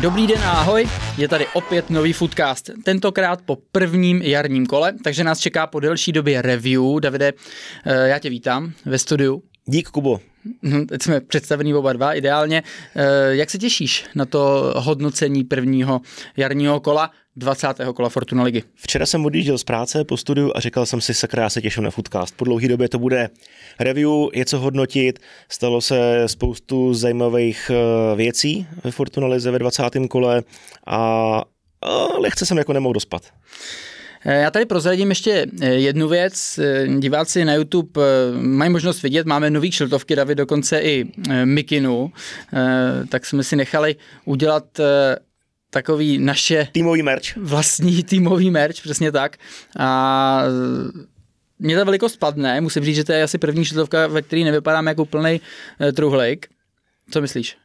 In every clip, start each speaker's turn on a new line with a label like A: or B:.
A: Dobrý den a ahoj, je tady opět nový Foodcast, tentokrát po prvním jarním kole, takže nás čeká po delší době review. Davide, eh, já tě vítám ve studiu.
B: Dík, Kubo.
A: Hm, teď jsme představení oba dva, ideálně. Eh, jak se těšíš na to hodnocení prvního jarního kola? 20. kola Fortuna ligy.
B: Včera jsem odjížděl z práce po studiu a říkal jsem si, sakra, já se těším na Foodcast. Po dlouhé době to bude review, je co hodnotit. Stalo se spoustu zajímavých eh, věcí ve Fortuna lize ve 20. kole a, a lehce jsem jako nemohl dospat.
A: Eh, já tady prozradím ještě eh, jednu věc. Diváci na YouTube mají možnost vidět, máme nový kšiltovky, David dokonce i mikinu, tak jsme si nechali udělat takový naše...
B: Týmový merch.
A: Vlastní týmový merch, přesně tak. A mě ta velikost padne, musím říct, že to je asi první šiltovka, ve které nevypadám jako úplný uh, truhlejk. Co myslíš?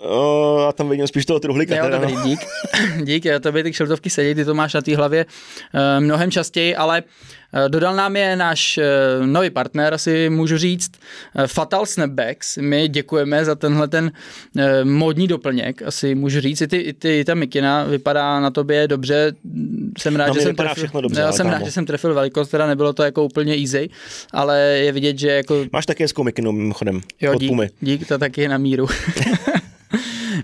B: O, já tam vidím spíš toho truhlíka.
A: Jo, dobrý, dík. dík, to by ty kšiltovky sedí, ty to máš na té hlavě uh, mnohem častěji, ale uh, dodal nám je náš uh, nový partner, asi můžu říct, uh, Fatal Snapbacks. My děkujeme za tenhle ten uh, módní doplněk, asi můžu říct. I, ty, i, ty, ta mikina vypadá na tobě dobře. Jsem rád,
B: no,
A: že jsem
B: trefil, dobře,
A: já jsem rád, že jsem trefil velikost, teda nebylo to jako úplně easy, ale je vidět, že jako...
B: Máš také hezkou mikinu mimochodem,
A: jo, od dík, dík, to taky je na míru.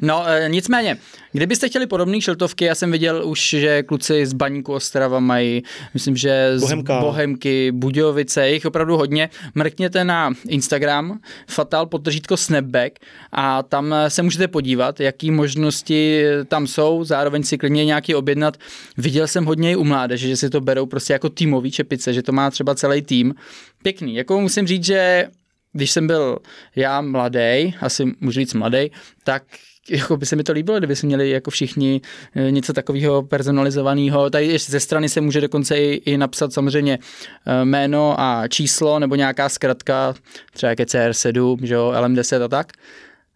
A: No e, nicméně, kdybyste chtěli podobné šiltovky, já jsem viděl už, že kluci z Baníku Ostrava mají, myslím, že z
B: Bohemka.
A: Bohemky, Budějovice, jich opravdu hodně. Mrkněte na Instagram, fatal podržítko snapback a tam se můžete podívat, jaký možnosti tam jsou, zároveň si klidně nějaký objednat. Viděl jsem hodně i u mládeže, že si to berou prostě jako týmový čepice, že to má třeba celý tým. Pěkný, jako musím říct, že když jsem byl já mladý, asi můžu říct mladý, tak jako by se mi to líbilo, kdyby si měli jako všichni eh, něco takového personalizovaného. Tady ještě ze strany se může dokonce i, i napsat samozřejmě eh, jméno a číslo nebo nějaká zkratka, třeba jak je CR7, že jo, LM10 a tak.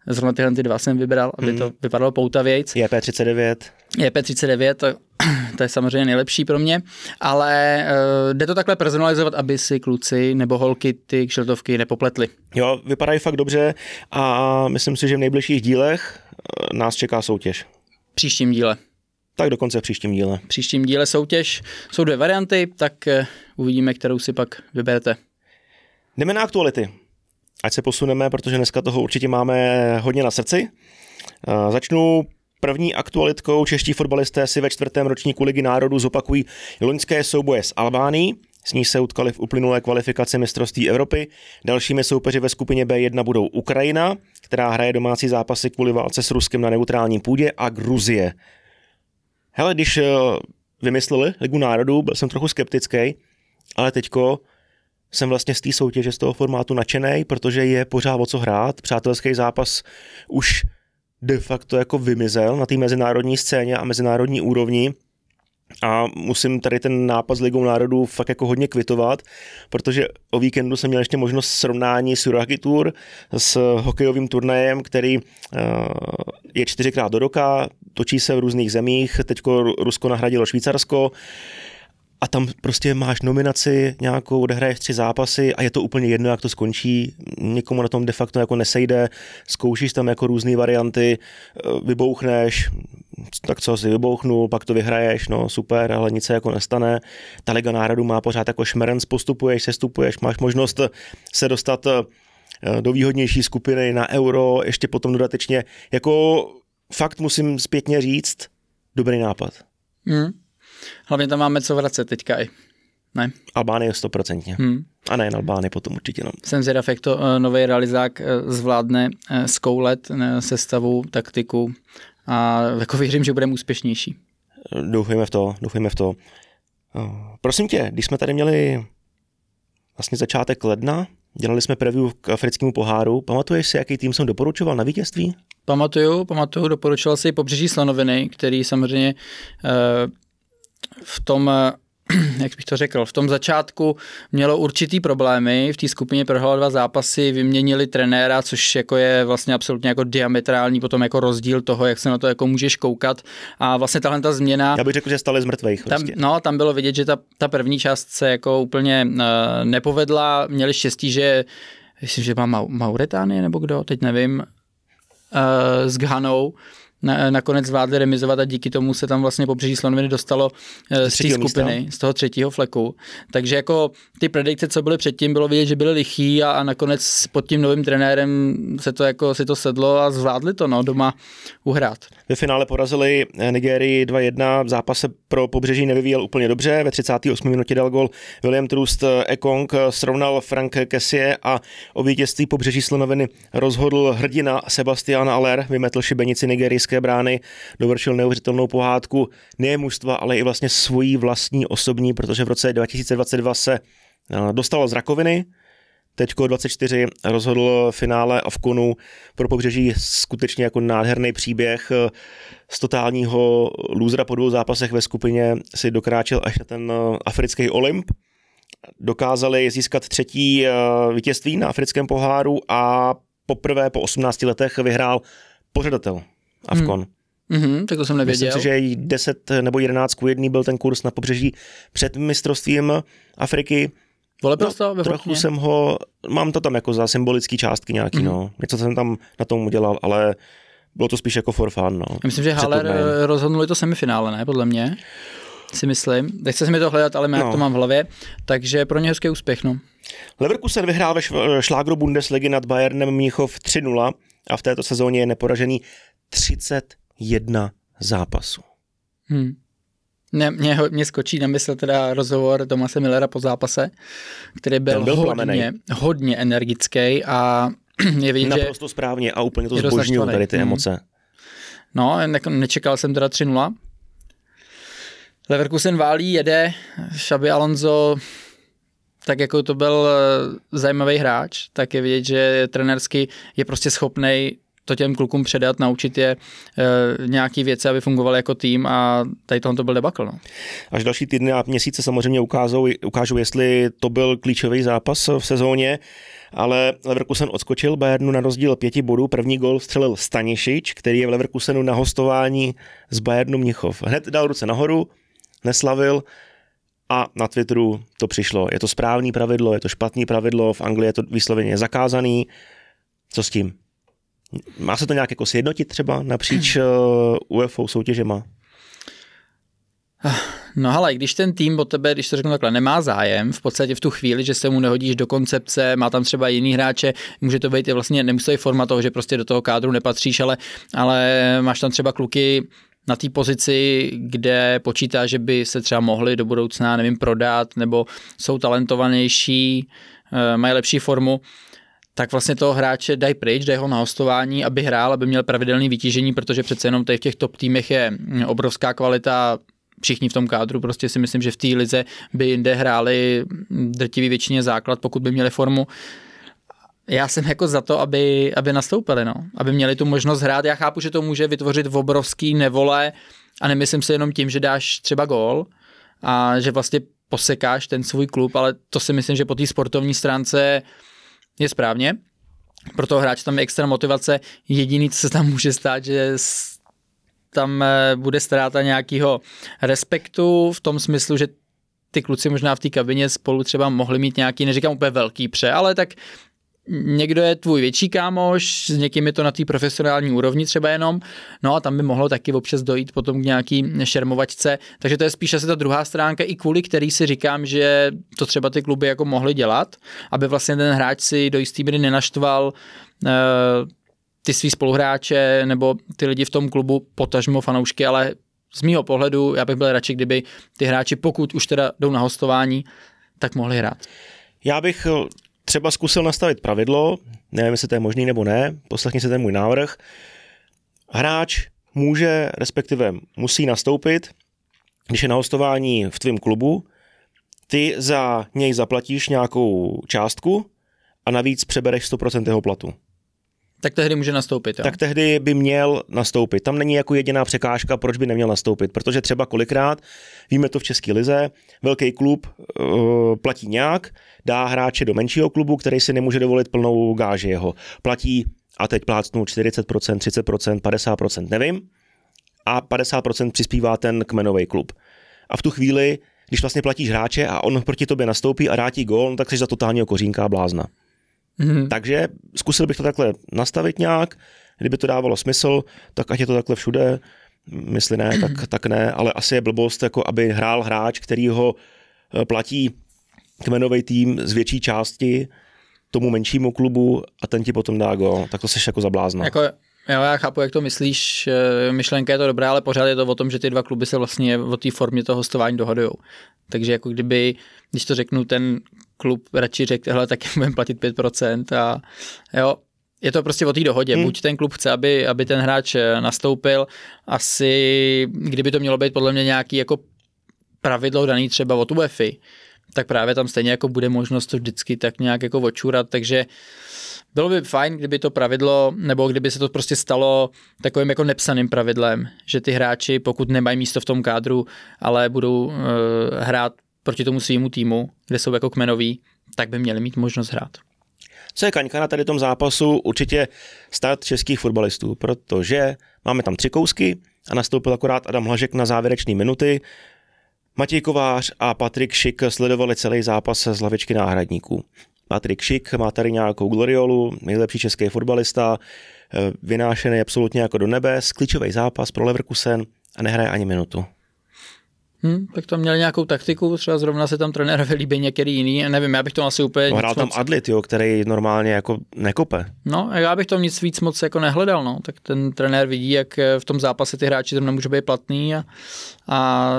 A: Zrovna tyhle ty dva jsem vybral, aby hmm. to vypadalo poutavějc.
B: JP39.
A: JP39, to, to je samozřejmě nejlepší pro mě, ale uh, jde to takhle personalizovat, aby si kluci nebo holky ty kšeltovky nepopletly.
B: Jo, vypadají fakt dobře a myslím si, že v nejbližších dílech nás čeká soutěž.
A: Příštím díle.
B: Tak dokonce v příštím díle.
A: V příštím díle soutěž. Jsou dvě varianty, tak uh, uvidíme, kterou si pak vyberete.
B: Jdeme na aktuality ať se posuneme, protože dneska toho určitě máme hodně na srdci. Začnu první aktualitkou. Čeští fotbalisté si ve čtvrtém ročníku Ligy národů zopakují loňské souboje s Albánií. S ní se utkali v uplynulé kvalifikaci mistrovství Evropy. Dalšími soupeři ve skupině B1 budou Ukrajina, která hraje domácí zápasy kvůli válce s Ruskem na neutrálním půdě, a Gruzie. Hele, když eh, vymysleli Ligu národů, byl jsem trochu skeptický, ale teďko jsem vlastně z té soutěže, z toho formátu nadšený, protože je pořád o co hrát. Přátelský zápas už de facto jako vymizel na té mezinárodní scéně a mezinárodní úrovni. A musím tady ten nápad s Ligou národů fakt jako hodně kvitovat, protože o víkendu jsem měl ještě možnost srovnání s Uragi Tour s hokejovým turnajem, který uh, je čtyřikrát do roka, točí se v různých zemích, teďko Rusko nahradilo Švýcarsko a tam prostě máš nominaci nějakou, odehraješ tři zápasy a je to úplně jedno, jak to skončí, nikomu na tom de facto jako nesejde, zkoušíš tam jako různé varianty, eh, vybouchneš, tak co si vybouchnul, pak to vyhraješ, no super, ale nic se jako nestane. Ta Liga národů má pořád jako šmerenc, postupuješ, sestupuješ, máš možnost se dostat eh, do výhodnější skupiny na euro, ještě potom dodatečně, jako fakt musím zpětně říct, dobrý nápad.
A: Hmm. Hlavně tam máme co vracet teďka i. Ne?
B: Albánie stoprocentně. Hmm. A nejen Albánie potom určitě. No.
A: Jsem zvědav, jak to uh, nový realizák uh, zvládne zkoulet sestavu, taktiku a jako věřím, že budeme úspěšnější.
B: Doufujeme v to, doufujeme v to. Uh, prosím tě, když jsme tady měli vlastně začátek ledna, dělali jsme preview k africkému poháru, pamatuješ si, jaký tým jsem doporučoval na vítězství?
A: Pamatuju, pamatuju, doporučoval si pobřeží Slanoviny, který samozřejmě uh, v tom, eh, jak bych to řekl, v tom začátku mělo určitý problémy, v té skupině prohrálo dva zápasy, vyměnili trenéra, což jako je vlastně absolutně jako diametrální potom jako rozdíl toho, jak se na to jako můžeš koukat a vlastně tahle ta změna...
B: Já bych řekl, že stali z mrtvých.
A: Tam, prostě. no, tam bylo vidět, že ta, ta první část se jako úplně uh, nepovedla, měli štěstí, že myslím, že má Mauretánie nebo kdo, teď nevím, uh, s Ghanou, na, nakonec zvládli remizovat a díky tomu se tam vlastně pobřeží Slonoviny dostalo eh, z té skupiny, místa. z toho třetího fleku. Takže jako ty predikce, co byly předtím, bylo vidět, že byly lichý a, a nakonec pod tím novým trenérem se to jako si to sedlo a zvládli to no, doma uhrát.
B: Ve finále porazili Nigerii 2-1, zápas se pro pobřeží nevyvíjel úplně dobře, ve 38. minutě dal gol William Trust Ekong, srovnal Frank Kessie a o vítězství pobřeží Slonoviny rozhodl hrdina Sebastian Aller, vymetl šibenici nigerijské brány, dovršil neuvěřitelnou pohádku ne mužstva, ale i vlastně svojí vlastní osobní, protože v roce 2022 se eh, dostal z rakoviny, Teďko 24 rozhodl finále Avkonu pro pobřeží skutečně jako nádherný příběh eh, z totálního lůzra po dvou zápasech ve skupině si dokráčel až na ten eh, africký Olymp. Dokázali získat třetí vítězství na africkém poháru a poprvé po 18 letech vyhrál pořadatel Avkon. Hmm.
A: Mm-hmm, tak to jsem nevěděl.
B: Myslím si, že 10 nebo 11 ku 1 byl ten kurz na pobřeží před mistrovstvím Afriky.
A: Vole
B: no, trochu jsem ho, mám to tam jako za symbolický částky nějaký, mm. no. Něco jsem tam na tom udělal, ale bylo to spíš jako for fun, no.
A: myslím, že Haller rozhodnuli to semifinále, ne, podle mě. Si myslím. Nechce se mi to hledat, ale já no. to mám v hlavě. Takže pro ně hezký úspěch, no.
B: Leverkusen vyhrál ve šlágru Bundesligy nad Bayernem Mnichov 3-0 a v této sezóně je neporažený 31 zápasů.
A: Hmm. Mě, mě, mě skočí na mysl teda rozhovor Tomase Millera po zápase, který byl, byl hodně, hodně energický a je vidět,
B: Naprosto
A: že
B: správně a úplně to zbožňuju, tady ty hmm. emoce.
A: No, nečekal jsem teda 3-0. Leverkusen válí, jede, Xabi Alonso tak jako to byl eh, zajímavý hráč, tak je vidět, že trenersky je prostě schopný to těm klukům předat, naučit je e, nějaký věci, aby fungovaly jako tým a tady tohle to byl debakl. No.
B: Až další týdny a měsíce samozřejmě ukázou, ukážou, jestli to byl klíčový zápas v sezóně, ale Leverkusen odskočil Bayernu na rozdíl pěti bodů. První gol střelil Stanišič, který je v Leverkusenu na hostování z Bayernu Mnichov. Hned dal ruce nahoru, neslavil, a na Twitteru to přišlo. Je to správný pravidlo, je to špatný pravidlo, v Anglii je to výsloveně zakázaný. Co s tím? Má se to nějak jako sjednotit třeba napříč uh, UFO soutěžema?
A: No ale když ten tým o tebe, když to řeknu takhle, nemá zájem, v podstatě v tu chvíli, že se mu nehodíš do koncepce, má tam třeba jiný hráče, může to být vlastně, nemusí forma toho, že prostě do toho kádru nepatříš, ale, ale máš tam třeba kluky, na té pozici, kde počítá, že by se třeba mohli do budoucna, nevím, prodat, nebo jsou talentovanější, eh, mají lepší formu, tak vlastně toho hráče dají pryč, dají ho na hostování, aby hrál, aby měl pravidelné vytížení, protože přece jenom tady v těch top týmech je obrovská kvalita všichni v tom kádru, prostě si myslím, že v té lize by jinde hráli drtivý většině základ, pokud by měli formu já jsem jako za to, aby, aby nastoupili, no. aby měli tu možnost hrát. Já chápu, že to může vytvořit v obrovský nevole a nemyslím si jenom tím, že dáš třeba gól a že vlastně posekáš ten svůj klub, ale to si myslím, že po té sportovní stránce je správně. Pro toho hráče tam je extra motivace. Jediný, co se tam může stát, že tam eh, bude ztráta nějakého respektu v tom smyslu, že ty kluci možná v té kabině spolu třeba mohli mít nějaký, neříkám úplně velký pře, ale tak někdo je tvůj větší kámoš, s někým je to na té profesionální úrovni třeba jenom, no a tam by mohlo taky občas dojít potom k nějaký šermovačce, takže to je spíš asi ta druhá stránka, i kvůli který si říkám, že to třeba ty kluby jako mohly dělat, aby vlastně ten hráč si do jistý míry nenaštval uh, ty svý spoluhráče nebo ty lidi v tom klubu, potažmo fanoušky, ale z mýho pohledu já bych byl radši, kdyby ty hráči, pokud už teda jdou na hostování, tak mohli hrát.
B: Já bych třeba zkusil nastavit pravidlo, nevím, jestli to je možný nebo ne, poslechni si ten můj návrh. Hráč může, respektive musí nastoupit, když je na hostování v tvém klubu, ty za něj zaplatíš nějakou částku a navíc přebereš 100% jeho platu.
A: Tak tehdy může nastoupit. Jo?
B: Tak tehdy by měl nastoupit. Tam není jako jediná překážka, proč by neměl nastoupit, protože třeba kolikrát, víme to v České lize, velký klub uh, platí nějak, dá hráče do menšího klubu, který si nemůže dovolit plnou gáži jeho. Platí a teď plácnu 40%, 30%, 50%, nevím, a 50% přispívá ten kmenový klub. A v tu chvíli, když vlastně platíš hráče a on proti tobě nastoupí a dá ti gól, no tak jsi za totálního kořínka a blázna. Mm-hmm. Takže zkusil bych to takhle nastavit nějak, kdyby to dávalo smysl, tak ať je to takhle všude, mysli ne, tak, tak ne, ale asi je blbost, jako aby hrál hráč, který ho eh, platí kmenový tým z větší části tomu menšímu klubu a ten ti potom dá go, tak to seš jako zablázna.
A: Jako, jo, já chápu, jak to myslíš, eh, myšlenka je to dobrá, ale pořád je to o tom, že ty dva kluby se vlastně o té formě toho hostování dohodují. Takže jako kdyby, když to řeknu, ten klub radši řekl, hele, tak budeme platit 5% a jo, je to prostě o té dohodě. Hmm. Buď ten klub chce, aby, aby ten hráč eh, nastoupil, asi kdyby to mělo být podle mě nějaký jako pravidlo daný třeba od UEFA, tak právě tam stejně jako bude možnost to vždycky tak nějak jako očurat, takže bylo by fajn, kdyby to pravidlo, nebo kdyby se to prostě stalo takovým jako nepsaným pravidlem, že ty hráči, pokud nemají místo v tom kádru, ale budou uh, hrát proti tomu svýmu týmu, kde jsou jako kmenoví, tak by měli mít možnost hrát.
B: Co je kaňka na tady tom zápasu? Určitě start českých fotbalistů, protože máme tam tři kousky a nastoupil akorát Adam Hlažek na závěrečné minuty. Matěj Kovář a Patrik Šik sledovali celý zápas z lavičky náhradníků. Patrik Šik má tady nějakou gloriolu, nejlepší český fotbalista, eh, vynášený absolutně jako do nebe, klíčový zápas pro Leverkusen a nehraje ani minutu.
A: Hmm, tak tam měl nějakou taktiku, třeba zrovna se tam trenérovi líbí některý jiný, nevím, já bych to asi úplně...
B: No, hrál tam moc... Adlit, jo, který normálně jako nekope.
A: No, já bych to nic víc moc jako nehledal, no, tak ten trenér vidí, jak v tom zápase ty hráči tam nemůžou být platný a, a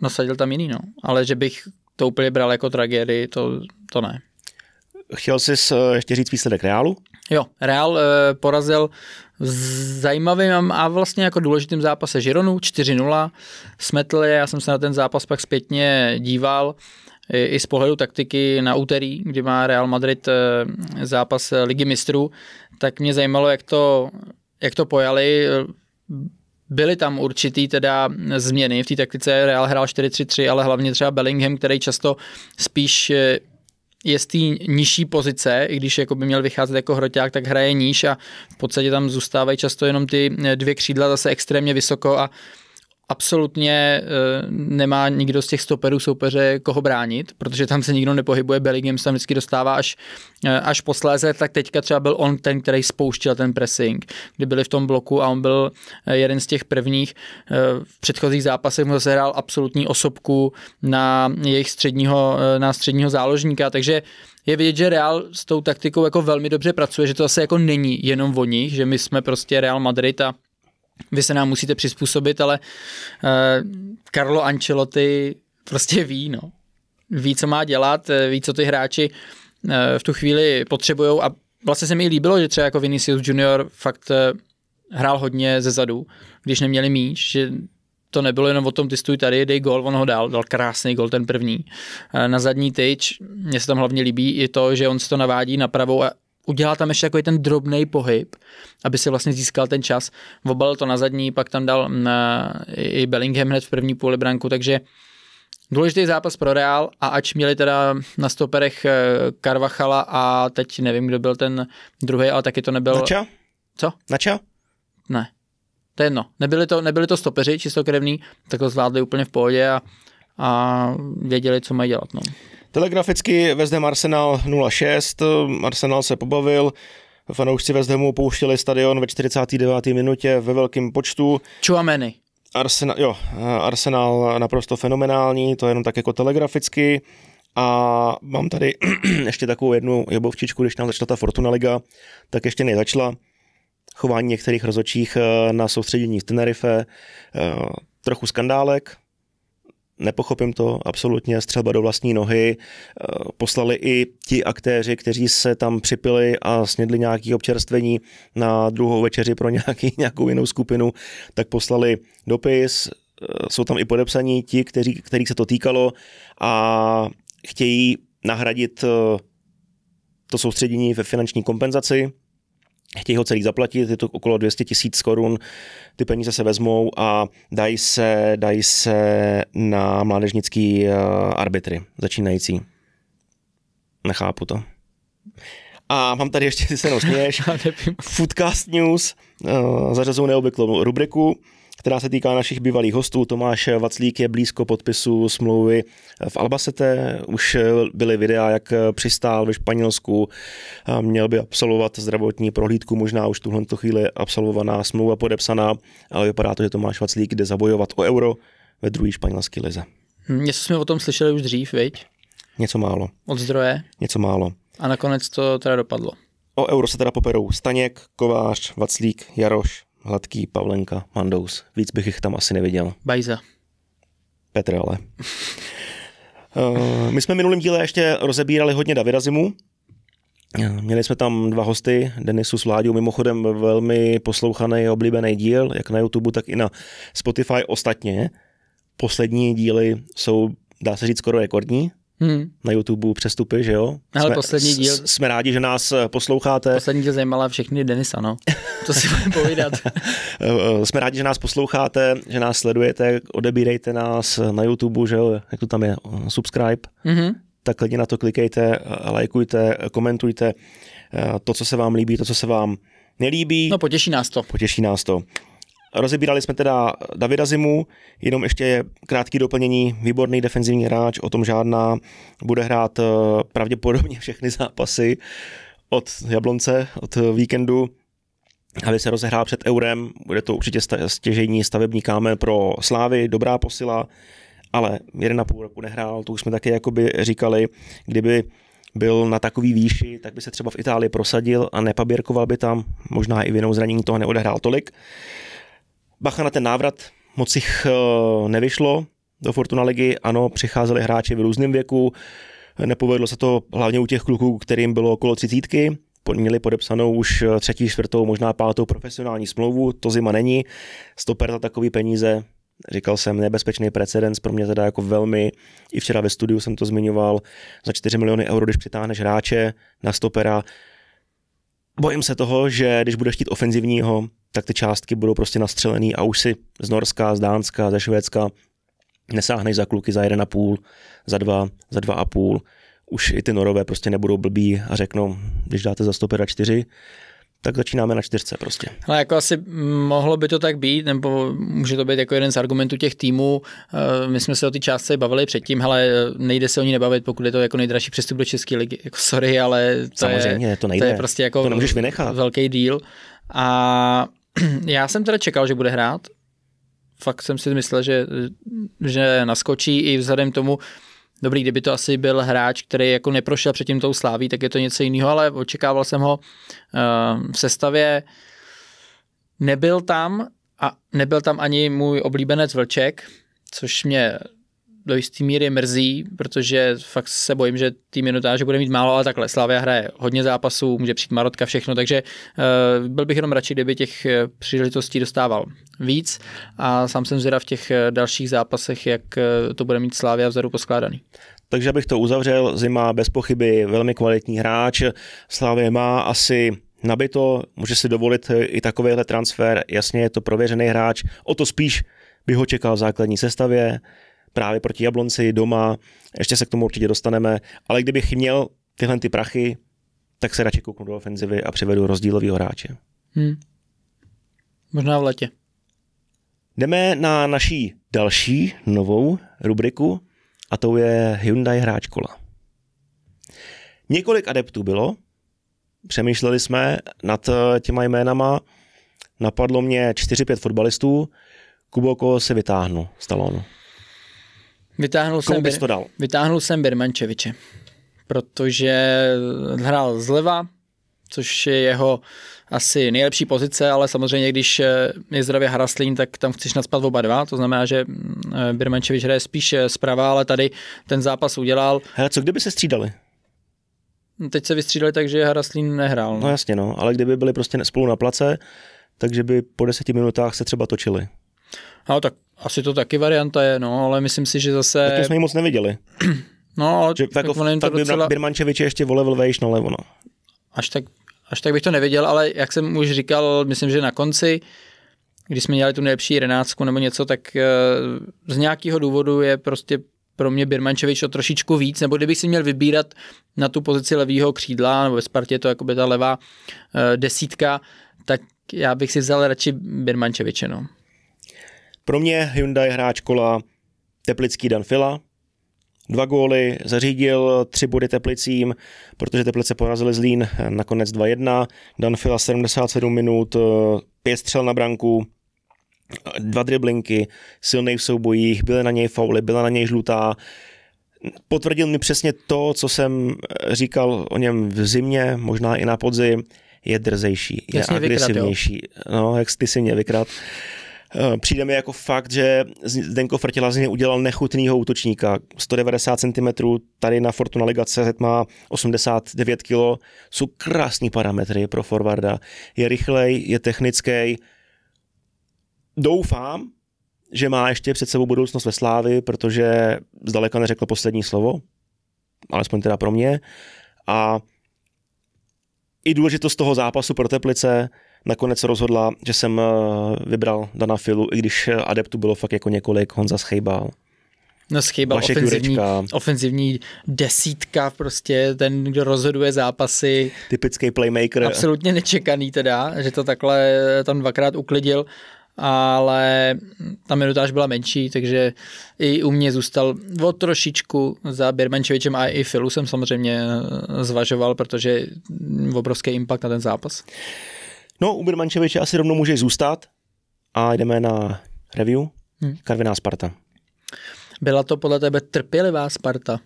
A: nasadil tam jiný, no. Ale že bych to úplně bral jako tragédii, to, to ne.
B: Chtěl jsi eh, ještě říct výsledek Reálu?
A: Jo, Real e, porazil zajímavým a vlastně jako důležitým zápase Žironu 4-0. Smetl je, já jsem se na ten zápas pak zpětně díval i, z pohledu taktiky na úterý, kdy má Real Madrid e, zápas Ligy mistrů, tak mě zajímalo, jak to, jak to pojali. Byly tam určitý teda změny v té taktice, Real hrál 4-3-3, ale hlavně třeba Bellingham, který často spíš e, je z té nižší pozice, i když jako by měl vycházet jako hroťák, tak hraje níž a v podstatě tam zůstávají často jenom ty dvě křídla zase extrémně vysoko a absolutně e, nemá nikdo z těch stoperů soupeře koho bránit, protože tam se nikdo nepohybuje, Bellingham se tam vždycky dostává až, e, až posléze, tak teďka třeba byl on ten, který spouštěl ten pressing, kdy byli v tom bloku a on byl e, jeden z těch prvních. V předchozích zápasech mu zase hrál absolutní osobku na jejich středního, na středního záložníka, takže je vidět, že Real s tou taktikou jako velmi dobře pracuje, že to zase jako není jenom o nich, že my jsme prostě Real Madrid a vy se nám musíte přizpůsobit, ale uh, Carlo Ancelotti prostě ví, no. Ví, co má dělat, eh, ví, co ty hráči uh, v tu chvíli potřebují a vlastně se mi líbilo, že třeba jako Vinicius Junior fakt hrál hodně ze zadu, když neměli míč, že to nebylo jenom o tom, ty stůj tady, dej gol, on ho dal, dal krásný gol ten první. Na zadní tyč, mně se tam hlavně líbí i to, že on se to navádí na pravou a udělal tam ještě takový ten drobný pohyb, aby si vlastně získal ten čas. Obalil to na zadní, pak tam dal na, i Bellingham hned v první půli branku, takže důležitý zápas pro Real a ač měli teda na stoperech eh, Carvachala a teď nevím, kdo byl ten druhý, ale taky to nebyl...
B: Nača?
A: Co?
B: Nača?
A: Ne. To je jedno. Nebyli to, nebyli to stopeři čistokrevní, tak to zvládli úplně v pohodě a, a věděli, co mají dělat. No.
B: Telegraficky West Ham Arsenal 06, Arsenal se pobavil, fanoušci West Hamu pouštěli stadion ve 49. minutě ve velkém počtu.
A: Chouameni.
B: Arsenal, jo, Arsenal naprosto fenomenální, to je jenom tak jako telegraficky. A mám tady ještě takovou jednu jebovčičku, když nám začala ta Fortuna Liga, tak ještě nezačala. Chování některých rozočích eh, na soustředění v Tenerife, eh, trochu skandálek, nepochopím to absolutně, střelba do vlastní nohy. Eh, poslali i ti aktéři, kteří se tam připili a snědli nějaké občerstvení na druhou večeři pro nějaký, nějakou jinou skupinu, tak poslali dopis, eh, jsou tam i podepsaní ti, kteří, kterých se to týkalo a chtějí nahradit eh, to soustředění ve finanční kompenzaci, chtějí ho celý zaplatit, je to okolo 200 tisíc korun, ty peníze se vezmou a dají se, dají se na mládežnický uh, arbitry začínající. Nechápu to. A mám tady ještě, ty se jenom směješ, Foodcast News, uh, zařazují neobvyklou rubriku, která se týká našich bývalých hostů. Tomáš Vaclík je blízko podpisu smlouvy v Albacete. Už byly videa, jak přistál ve Španělsku. Měl by absolvovat zdravotní prohlídku, možná už tuhle chvíli absolvovaná smlouva podepsaná, ale vypadá to, že Tomáš Vaclík jde zabojovat o euro ve druhé španělské lize.
A: Hm, něco jsme o tom slyšeli už dřív, viď?
B: Něco málo.
A: Od zdroje?
B: Něco málo.
A: A nakonec to teda dopadlo.
B: O euro se teda poperou Staněk, Kovář, Vaclík, Jaroš, Hladký, Pavlenka, Mandous. Víc bych jich tam asi neviděl.
A: Bajza.
B: Petr ale. uh, my jsme minulým díle ještě rozebírali hodně Davida Zimu. Měli jsme tam dva hosty, Denisu s Vláďou, mimochodem velmi poslouchaný a oblíbený díl, jak na YouTube, tak i na Spotify. Ostatně poslední díly jsou, dá se říct, skoro rekordní. Hmm. Na YouTube přestupy, že jo?
A: Ale jsme, poslední díl.
B: Jsme rádi, že nás eh, posloucháte.
A: Poslední díl zajímala všechny Denisa, no. To si budeme povídat.
B: Eh, eh, jsme rádi, že nás posloucháte, že nás sledujete, odebírejte nás na YouTube, že jo? Jak to tam je? Subscribe. Mm-hmm. Tak lidi na to klikejte, lajkujte, komentujte to, co se vám líbí, to, co se vám nelíbí.
A: No potěší nás to.
B: Potěší nás to. Rozebírali jsme teda Davida Zimu, jenom ještě krátký doplnění, výborný defenzivní hráč, o tom žádná, bude hrát eh, pravděpodobně všechny zápasy od Jablonce, od víkendu, aby se rozehrál před eurem, bude to určitě stěžení stavební kámen pro Slávy, dobrá posila, ale jeden a půl roku nehrál, to už jsme taky jakoby říkali, kdyby byl na takový výši, tak by se třeba v Itálii prosadil a nepaběrkoval by tam, možná i vinou zranění toho neodehrál tolik. Bacha na ten návrat, moc jich eh, nevyšlo do Fortuna ligy, ano, přicházeli hráči v různém věku, nepovedlo se to hlavně u těch kluků, kterým bylo okolo třicítky, měli podepsanou už eh, třetí, čtvrtou, možná pátou profesionální smlouvu, to zima není, stoper za takový peníze, říkal jsem, nebezpečný precedens, pro mě teda jako velmi, i včera ve studiu jsem to zmiňoval, za 4 miliony euro, když přitáhneš hráče na stopera, bojím se toho, že když budeš chtít ofenzivního, tak ty částky budou prostě nastřelený a už si z Norska, z Dánska, ze Švédska nesáhneš za kluky za jeden a půl, za dva, za dva a půl. Už i ty norové prostě nebudou blbí a řeknou, když dáte za stopera čtyři, tak začínáme na čtyřce prostě.
A: Ale jako asi mohlo by to tak být, nebo může to být jako jeden z argumentů těch týmů. Eh, my jsme se o ty částce bavili předtím, ale nejde se o ní nebavit, pokud je to jako nejdražší přestup do České ligy. Jako sorry, ale to
B: Samozřejmě,
A: je,
B: to nejde.
A: To je prostě jako
B: to nemůžeš vynechat.
A: velký díl. A já jsem teda čekal, že bude hrát. Fakt jsem si myslel, že, že naskočí i vzhledem tomu, Dobrý, kdyby to asi byl hráč, který jako neprošel předtím tou sláví, tak je to něco jiného, ale očekával jsem ho uh, v sestavě. Nebyl tam a nebyl tam ani můj oblíbenec Vlček, což mě do jisté míry mrzí, protože fakt se bojím, že tým minutáže bude mít málo, ale takhle Slavia hraje hodně zápasů, může přijít Marotka, všechno, takže uh, byl bych jenom radši, kdyby těch eh, příležitostí dostával víc a sám jsem zvědav v těch eh, dalších zápasech, jak to bude mít Slavia vzadu poskládaný.
B: Takže abych to uzavřel, Zima bez pochyby velmi kvalitní hráč, Slavia má asi nabito, může si dovolit i takovýhle transfer, jasně je to prověřený hráč, o to spíš bych ho čekal v základní sestavě, právě proti Jablonci doma, ještě se k tomu určitě dostaneme, ale kdybych měl tyhle ty prachy, tak se radši kouknu do ofenzivy a přivedu rozdílového hráče. Hmm.
A: Možná v letě.
B: Jdeme na naší další novou rubriku a to je Hyundai hráč kola. Několik adeptů bylo, přemýšleli jsme nad těma jménama, napadlo mě 4-5 fotbalistů, Kuboko se vytáhnu z talonu.
A: Vytáhnul jsem,
B: bys to dal?
A: vytáhnul jsem Birmančeviče, protože hrál zleva, což je jeho asi nejlepší pozice, ale samozřejmě, když je zdravě Haraslín, tak tam chceš nadspat oba dva, to znamená, že eh, Birmančevič hraje spíš eh, zprava, ale tady ten zápas udělal.
B: Hele, co kdyby se střídali?
A: Teď se vystřídali tak, že Haraslín nehrál.
B: No. no jasně, no, ale kdyby byli prostě spolu na place, takže by po deseti minutách se třeba točili.
A: No tak asi to taky varianta je, no, ale myslím si, že zase...
B: Tak jsme ji moc neviděli.
A: No, ale
B: že tak, tak, tak docela... Birmančevič ještě volevil vejš na levo, no.
A: Až tak, až tak bych to neviděl, ale jak jsem už říkal, myslím, že na konci, když jsme dělali tu nejlepší jedenáctku nebo něco, tak eh, z nějakého důvodu je prostě pro mě Birmančevič o trošičku víc, nebo kdybych si měl vybírat na tu pozici levého křídla, nebo ve Spartě je to jako by ta levá uh, desítka, tak já bych si vzal radši Birmančeviče, no.
B: Pro mě Hyundai hráč kola Teplický Dan Fila, dva góly, zařídil tři body Teplicím, protože Teplice porazili Zlín nakonec 2-1, Dan Fila 77 minut, pět střel na branku, dva driblinky, silný v soubojích, byly na něj fauly, byla na něj žlutá, potvrdil mi přesně to, co jsem říkal o něm v zimě, možná i na podzim, je drzejší, je
A: Jasně
B: agresivnější.
A: Vykrat,
B: no, jak ty si mě vykrat. Eh, přijde mi jako fakt, že Zdenko Frtěla z něj udělal nechutnýho útočníka. 190 cm, tady na Fortuna Liga CZ má 89 kg. Jsou krásní parametry pro forwarda. Je rychlej, je technický. Doufám, že má ještě před sebou budoucnost ve Slávi, protože zdaleka neřekl poslední slovo, alespoň teda pro mě. A i důležitost toho zápasu pro Teplice nakonec rozhodla, že jsem eh, vybral Dana Filu, i když adeptu bylo fakt jako několik, Honza Schejbal.
A: No schýbal ofenzivní, ofenzivní desítka, prostě ten, kdo rozhoduje zápasy.
B: Typický playmaker.
A: Absolutně nečekaný teda, že to takhle tam dvakrát uklidil ale ta minutáž byla menší, takže i u mě zůstal o trošičku za Birmančevičem a i Filu jsem samozřejmě zvažoval, protože obrovský impact na ten zápas.
B: No, u Birmančeviče asi rovnou může zůstat a jdeme na review. Hmm. Karviná Sparta.
A: Byla to podle tebe trpělivá Sparta?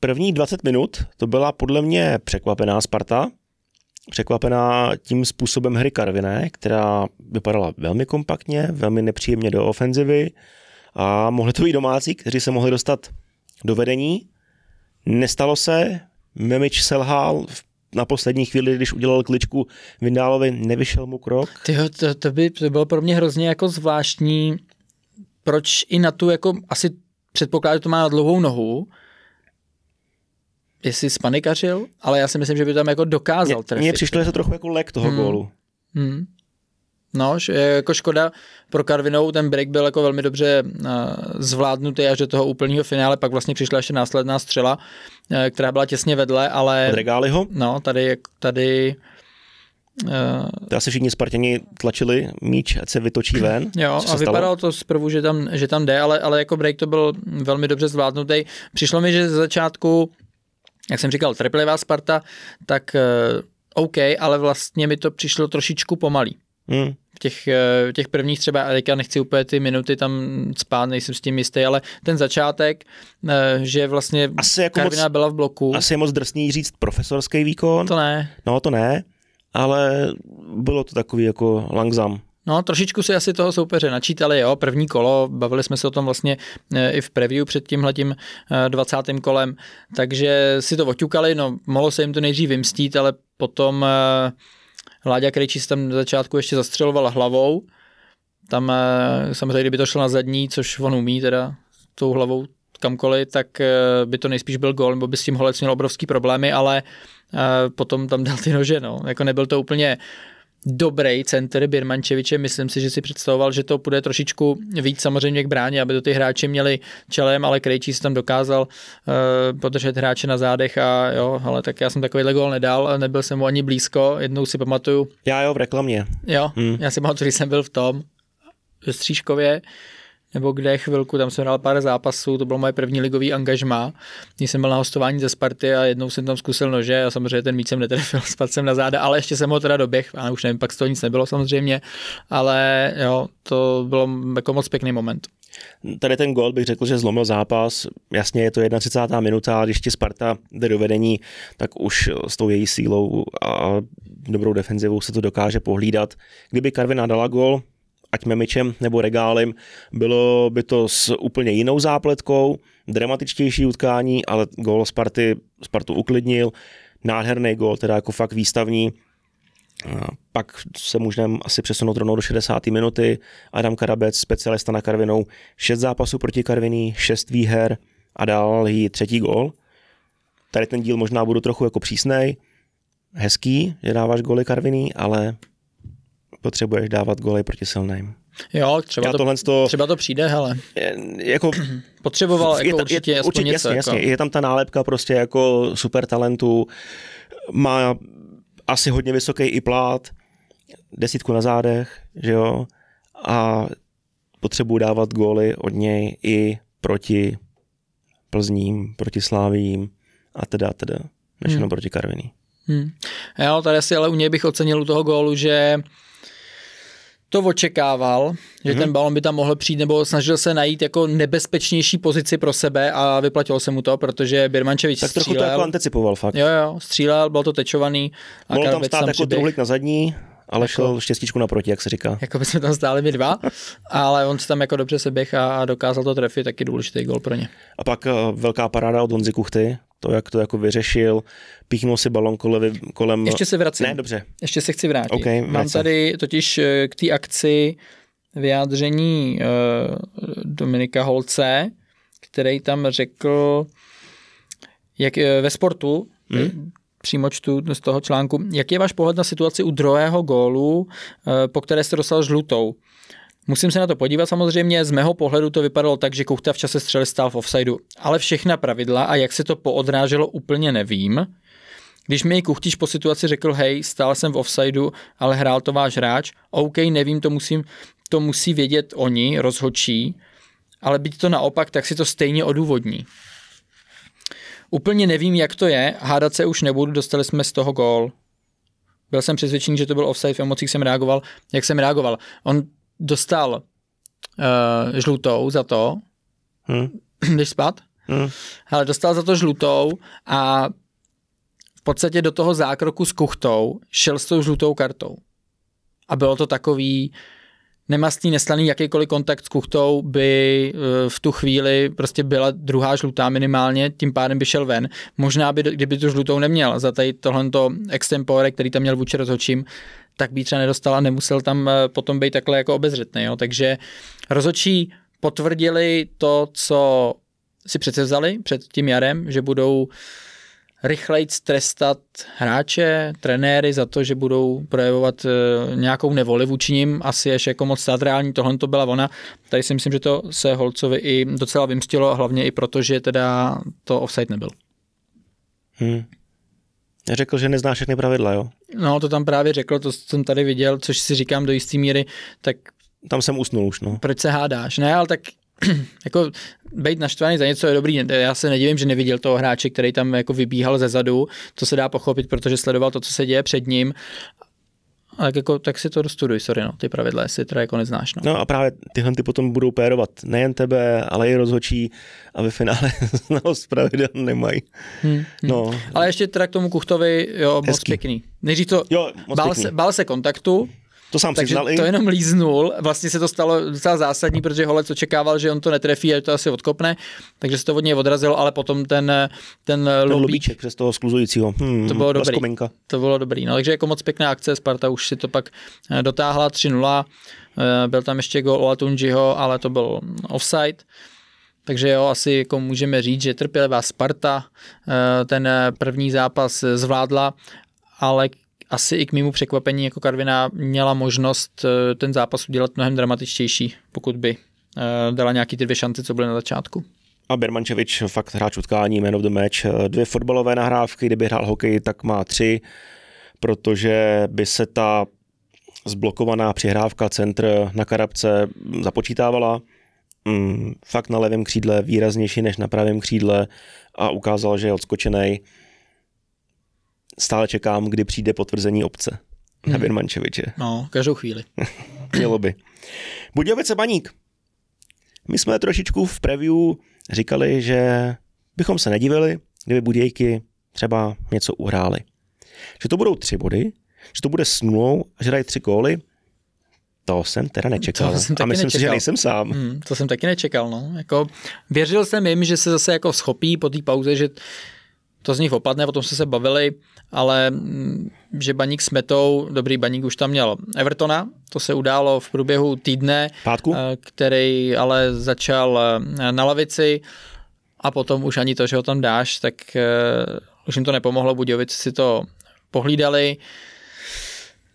B: První 20 minut to byla podle mě překvapená Sparta, překvapená tím způsobem hry Karviné, která vypadala velmi kompaktně, velmi nepříjemně do ofenzivy a mohli to být domácí, kteří se mohli dostat do vedení. Nestalo se, Memič selhal na poslední chvíli, když udělal kličku Vindálovi, nevyšel mu krok.
A: Tyjo, to, to, by to bylo pro mě hrozně jako zvláštní, proč i na tu jako asi předpokládám, že to má na dlouhou nohu, jestli spanikařil, ale já si myslím, že by tam jako dokázal trefit.
B: Mně přišlo, že to trochu jako lek toho hmm. gólu. Hmm.
A: No, jako škoda pro Karvinou, ten break byl jako velmi dobře uh, zvládnutý až do toho úplného finále, pak vlastně přišla ještě následná střela, uh, která byla těsně vedle, ale...
B: Od Regáliho?
A: No, tady, tady
B: Uh, to asi všichni Spartěni tlačili míč, ať se vytočí ven.
A: Jo, a vypadalo to zprvu, že tam, že tam jde, ale, ale jako break to byl velmi dobře zvládnutý. Přišlo mi, že ze začátku jak jsem říkal, trpělivá Sparta, tak OK, ale vlastně mi to přišlo trošičku pomalý. Hmm. V těch, uh, těch prvních třeba, a teďka nechci úplně ty minuty tam spát, nejsem s tím jistý, ale ten začátek, uh, že vlastně asi jako moc, byla v bloku.
B: Asi je moc drsný říct profesorský výkon.
A: To ne.
B: No to ne, ale bylo to takový jako langzam.
A: No, trošičku si asi toho soupeře načítali, jo, první kolo, bavili jsme se o tom vlastně e, i v preview před tímhletím 20. E, kolem, takže si to oťukali, no, mohlo se jim to nejdřív vymstít, ale potom Láďa Krejčíc tam na začátku ještě zastřeloval hlavou, tam samozřejmě, kdyby to šlo na zadní, což on umí teda tou hlavou kamkoliv, tak by to nejspíš byl gol, nebo by s tím Holec měl obrovský problémy, ale potom tam dal ty nože, no. Jako nebyl to úplně dobrý center Birmančeviče, myslím si, že si představoval, že to půjde trošičku víc samozřejmě k bráně, aby to ty hráči měli čelem, ale Krejčí si tam dokázal uh, podržet hráče na zádech a jo, ale tak já jsem takovýhle gol nedal, nebyl jsem mu ani blízko, jednou si pamatuju.
B: Já jo, v reklamě.
A: Jo, hmm. já si pamatuju, když jsem byl v tom, ve Střížkově, nebo kde chvilku, tam jsem hrál pár zápasů, to bylo moje první ligový angažmá, když jsem byl na hostování ze Sparty a jednou jsem tam zkusil nože a samozřejmě ten míč jsem netrefil, spadl jsem na záda, ale ještě jsem ho teda doběh, a už nevím, pak z toho nic nebylo samozřejmě, ale jo, to bylo jako moc pěkný moment.
B: Tady ten gol bych řekl, že zlomil zápas. Jasně je to 31. minuta, ale když ti Sparta jde do vedení, tak už s tou její sílou a dobrou defenzivou se to dokáže pohlídat. Kdyby Karvina dala gol, ať memičem nebo regálem, bylo by to s úplně jinou zápletkou, dramatičtější utkání, ale gól Sparty Spartu uklidnil, nádherný gól, teda jako fakt výstavní. Pak se můžeme asi přesunout rovnou do 60. minuty. Adam Karabec, specialista na Karvinou, 6 zápasů proti Karviní, 6 výher a dal jí třetí gól. Tady ten díl možná budu trochu jako přísnej, hezký, že dáváš góly Karviní, ale potřebuješ dávat goly proti silným.
A: Jo, třeba, to, to, třeba to přijde, hele.
B: Jako,
A: Potřeboval jako je, určitě je, určitě, něco.
B: Jasně, jako. jasně, je tam ta nálepka prostě jako super talentu, má asi hodně vysoký i plát, desítku na zádech, že jo, a potřebuji dávat góly od něj i proti Plzním, proti Slávím a teda, teda, než
A: Hmm.
B: jenom proti Karviní.
A: Hmm. Jo, tady si ale u něj bych ocenil u toho gólu, že to očekával, že
B: Mhm.
A: ten balon by tam mohl přijít, nebo snažil se najít jako nebezpečnější pozici pro sebe a vyplatilo se mu to, protože Birmančevič
B: Tak trochu to
A: střílel.
B: jako anticipoval fakt.
A: Jo, jo, střílel, bylo to tečovaný. A
B: Mohl tam stát jako
A: přiběh.
B: truhlik na zadní, ale
A: Jako-
B: šel štěstíčku naproti, jak se říká.
A: Jako by jsme tam stáli my dva, ale on se tam jako dobře seběh a a dokázal to trefit, taky důležitý gol pro ně.
B: A pak eh, velká paráda od Honzy Kuchty, to, jak to jako vyřešil, píchnul si balon kolem... kolem
A: Ještě se vracím.
B: Ne, dobře.
A: Ještě se chci vrátit.
B: OK,
A: Mám tady totiž eh, k té akci vyjádření uh, Dominika Holce, který tam řekl, jak eh, ve sportu,
B: Hmm.
A: přímo čtu z toho článku, jak je váš pohled na situaci u druhého gólu, eh, po které jste dostal žlutou? Musím se na to podívat samozřejmě, z mého pohledu to vypadalo tak, že Kuchta v čase střely stál v offsideu, ale všechna pravidla a jak se to poodráželo úplně nevím. Když mi Kuchtič po situaci řekl, hej, stál jsem v offsideu, ale hrál to váš hráč, OK, nevím, to, musím, to musí vědět oni, rozhodčí, ale být to naopak, tak si to stejně odůvodní. Úplně nevím, jak to je, hádat se už nebudu, dostali jsme z toho gól. Byl jsem přesvědčený, že to byl offside, v emocích jsem reagoval, jak jsem reagoval. On dostal uh, žlutou za to,
B: Hm.
A: jdeš spát?
B: Hm.
A: Ale dostal za to žlutou a v podstatě do toho zákroku s kuchtou šel s tou žlutou kartou. A bylo to takový nemastný, neslaný, jakýkoliv kontakt s kuchtou by eh, v tu chvíli prostě byla druhá žlutá minimálně, tím pádem by šel ven. Možná by, kdyby tu žlutou neměl za tady tohleto extempore, který tam měl vůči rozhodčím, tak by třeba nedostal a nemusel tam eh, potom být takhle jako obezřetný. Jo? Takže rozhodčí potvrdili to, co si přece vzali před tím jarem, že budou rychleji trestat hráče, trenéry za to, že budou projevovat e, nějakou nevoli vůči nim, asi ještě jako moc teatrální, tohle to byla ona. Tady si myslím, že to se Holcovi i docela vymstilo, hlavně i proto, že teda to offside nebyl.
B: Hm. Řekl, že nezná všechny pravidla, jo.
A: No, to tam právě řekl, to jsem tady viděl, což si říkám do jisté míry, tak
B: Tam jsem usnul už, no.
A: proč se hádáš? Ne, ale tak jako být naštvaný za něco je dobrý. Já se nedivím, že neviděl toho hráče, který tam jako vybíhal ze zadu. To se dá pochopit, protože sledoval to, co se děje před ním. Ale tak, jako, tak si to dostuduj, sorry, no, ty pravidla, jestli teda jako neznáš. No.
B: No a právě tyhle ty potom budou pérovat nejen tebe, ale i rozhočí a ve finále znalost pravidel nemají.
A: Hmm.
B: No,
A: Ale ještě teda k tomu Kuchtovi, jo, moc
B: Hezký.
A: pěkný. Nejdřív to,
B: jo, moc
A: bál
B: pěkný.
A: se, bál se kontaktu,
B: To sám
A: takže
B: přiznal i.
A: to jenom líznul. Vlastně se to stalo docela zásadní, protože Holec očekával, že on to netrefí a že to asi odkopne, takže se to od něj odrazilo, ale potom ten, ten,
B: Ten lobíček přes toho skluzujícího. Hmm,
A: To bylo dobrý.
B: Laskominka.
A: To bylo dobrý. No, takže jako moc pěkná akce, Sparta už si to pak eh, dotáhla 3-0. Eh, Byl tam ještě gol Olatunjiho, ale to byl offside. Takže jo, asi jako můžeme říct, že trpělivá Sparta eh, ten první zápas zvládla, ale asi i k mému překvapení jako Karviná měla možnost eh, ten zápas udělat mnohem dramatičtější, pokud by eh, dala nějaký ty dvě šance, co byly na začátku.
B: A Bermančevič fakt hráč utkání, man of the match. Dvě fotbalové nahrávky, kdyby hrál hokej, tak má tři, protože by se ta zblokovaná přihrávka centr na Karabce započítávala. Mm, fakt na levém křídle výraznější než na pravém křídle a ukázal, že je odskočený. Stále čekám, kdy přijde potvrzení obce na
A: Hmm.
B: Birmančeviče.
A: No, každou chvíli.
B: Mělo by. Budějovice Baník. My jsme trošičku v preview říkali, že bychom se nedivili, kdyby Budějky třeba něco uhráli. Že to budou tři body, že to bude s nulou a že dají tři góly. To jsem teda nečekal.
A: To jsem
B: a
A: taky
B: myslím si, že
A: nečekal.
B: nejsem sám.
A: Hmm, to jsem taky nečekal, no. Jako, věřil jsem jim, že se zase jako schopí po té pauze, že to z nich opadne, o tom jsme se bavili, ale mm, že baník s metou, dobrý baník už tam měl Evertona, to se událo v průběhu týdne,
B: Pátku?
A: eh, který ale začal eh, na lavici a potom už ani to, že ho tam dáš, tak eh, už jim to nepomohlo, Budějovice si to pohlídali.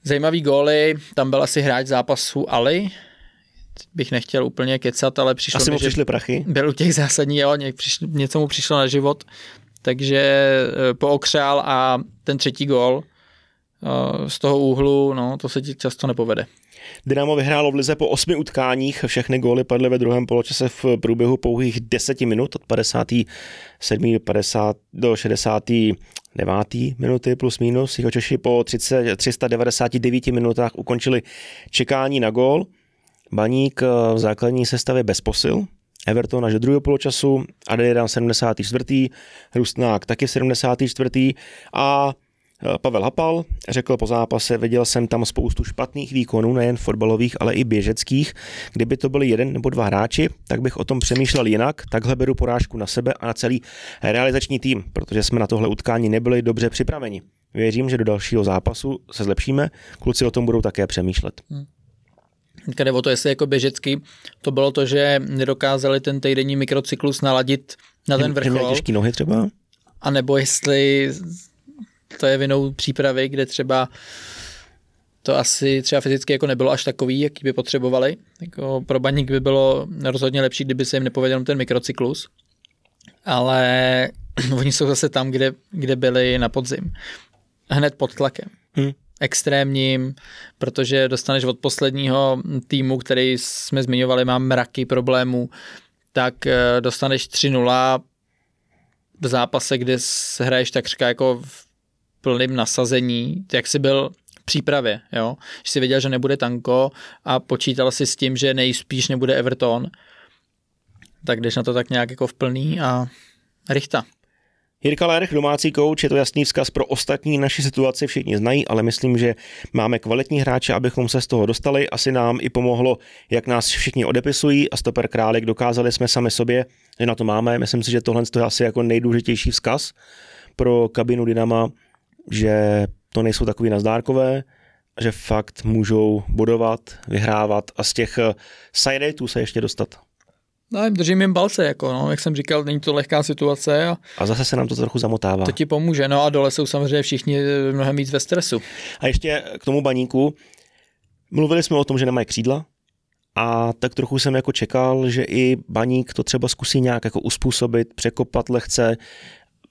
A: Zajímavý góly, tam byl asi hráč zápasu Ali, bych nechtěl úplně kecat, ale přišlo
B: Asi
A: mi,
B: mu
A: že
B: přišly prachy.
A: byl u těch zásadních, jo, něco mu přišlo na život, takže eh, pookřál a ten třetí gól z toho úhlu, no, to se ti často nepovede.
B: Dynamo vyhrálo v lize po osmi utkáních, všechny góly padly ve druhém poločase v průběhu pouhých deseti minut od 57. 50 do 69. minuty plus minus. Jeho Češi po 30, 399 minutách ukončili čekání na gól. Baník v základní sestavě bez posil, Everton až do druhého poločasu, Adeliran 74. Rustnák taky 74. a Eh, Pavel Hapal řekl po zápase, viděl jsem tam spoustu špatných výkonů, nejen fotbalových, ale i běžeckých. Kdyby to byli jeden nebo dva hráči, tak bych o tom přemýšlel jinak. Takhle beru porážku na sebe a na celý realizační tým, protože jsme na tohle utkání nebyli dobře připraveni. Věřím, že do dalšího zápasu se zlepšíme, kluci o tom budou také přemýšlet. Hmm.
A: Kde o to, jestli jako běžecky, to bylo to, že nedokázali ten týdenní mikrocyklus naladit na ten vrchol.
B: Těžký nohy třeba?
A: A nebo jestli to je vinou přípravy, kde třeba to asi třeba fyzicky jako nebylo až takový, jaký by potřebovali. Jako pro baník by bylo rozhodně lepší, kdyby se jim nepověděl ten mikrocyklus. Ale oni jsou zase tam, kde, kde byli na podzim. Hned pod tlakem. Hmm. Extrémním, protože dostaneš od posledního týmu, který jsme zmiňovali, má mraky problémů, tak eh, dostaneš 3-0 v zápase, kde hraješ takřka jako v plným nasazení, jak jsi byl v přípravě, jo? že jsi věděl, že nebude tanko a počítal si s tím, že nejspíš nebude Everton, tak jdeš na to tak nějak jako v plný a rychta.
B: Jirka Lerch, domácí kouč, je to jasný vzkaz pro ostatní naši situaci, všichni znají, ale myslím, že máme kvalitní hráče, abychom se z toho dostali. Asi nám i pomohlo, jak nás všichni odepisují a stoper králek dokázali jsme sami sobě, že na to máme. Myslím si, že tohle je asi jako nejdůležitější vzkaz pro kabinu Dynama, že to nejsou takový nazdárkové, že fakt můžou bodovat, vyhrávat a z těch eh, side se ještě dostat.
A: No, držím jim palce, jako no, jak jsem říkal, není to lehká situace. A,
B: a zase se nám to trochu zamotává.
A: To ti pomůže, no a dole jsou samozřejmě všichni eh, mnohem víc ve stresu.
B: A ještě k tomu baníku, mluvili jsme o tom, že nemají křídla, a tak trochu jsem jako čekal, že i baník to třeba zkusí nějak jako uspůsobit, překopat lehce,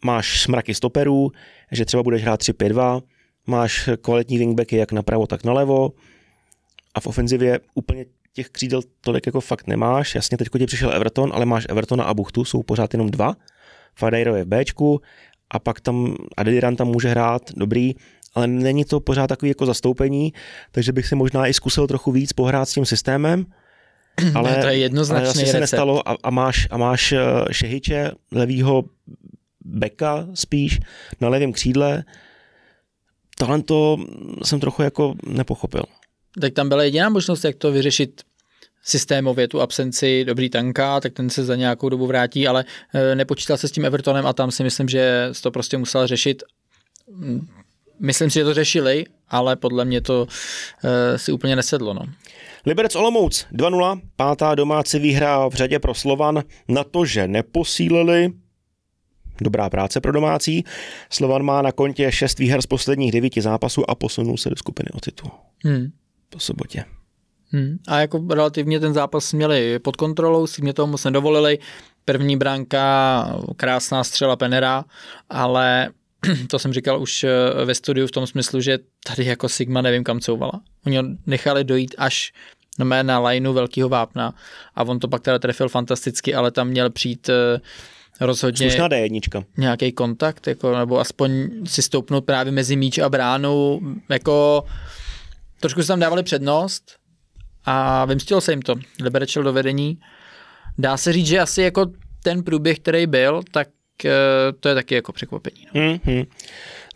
B: máš smraky stoperů, že třeba budeš hrát 3-5-2, máš kvalitní wingbacky jak napravo, tak nalevo a v ofenzivě úplně těch křídel tolik jako fakt nemáš. Jasně, teď ti přišel Everton, ale máš Evertona a Buchtu, jsou pořád jenom dva. Fadejro je v Bčku a pak tam Adeliran tam může hrát, dobrý, ale není to pořád takový jako zastoupení, takže bych si možná i zkusil trochu víc pohrát s tím systémem.
A: Ale, ne, to je jednoznačný ale
B: se nestalo a, a, máš, a máš eh, Šehiče, levýho beka spíš na levém křídle. Tohle to jsem trochu jako nepochopil.
A: Tak tam byla jediná možnost, jak to vyřešit systémově tu absenci dobrý tanka, tak ten se za nějakou dobu vrátí, ale e, nepočítal se s tím Evertonem a tam si myslím, že to prostě musel řešit. Myslím si, že to řešili, ale podle mě to e, si úplně nesedlo. No.
B: Liberec Olomouc 2-0, pátá domácí výhra v řadě pro Slovan na to, že neposílili Dobrá práce pro domácí. Slovan má na kontě šest výher z posledních devíti zápasů a posunul se do skupiny o titul. Hmm. Po sobotě.
A: Hmm. A jako relativně ten zápas měli pod kontrolou, si mě toho moc nedovolili. První bránka, krásná střela Penera, ale to jsem říkal už eh, ve studiu v tom smyslu, že tady jako Sigma nevím kam couvala. Oni ho nechali dojít až no na lineu velkého vápna a on to pak teda trefil fantasticky, ale tam měl přijít eh, rozhodně
B: Slušná D1.
A: nějaký kontakt, jako, nebo aspoň si stoupnout právě mezi míč a bránu, jako trošku se tam dávali přednost a vymstilo se jim to. Liberec do vedení. Dá se říct, že asi jako ten průběh, který byl, tak eh, to je taky jako překvapení. No. Mm-hmm.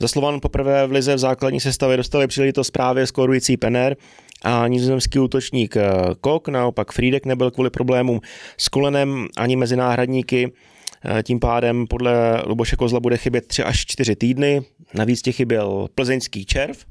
B: Za Slovan poprvé v lize v základní sestavě dostali příležitost právě skorující Pener a nizozemský útočník eh, Kok, naopak Friedek nebyl kvůli problémům s kolenem ani mezi náhradníky. Eh, tím pádem podle Luboše Kozla bude chybět 3 až 4 týdny. Navíc těch chyběl plzeňský červ.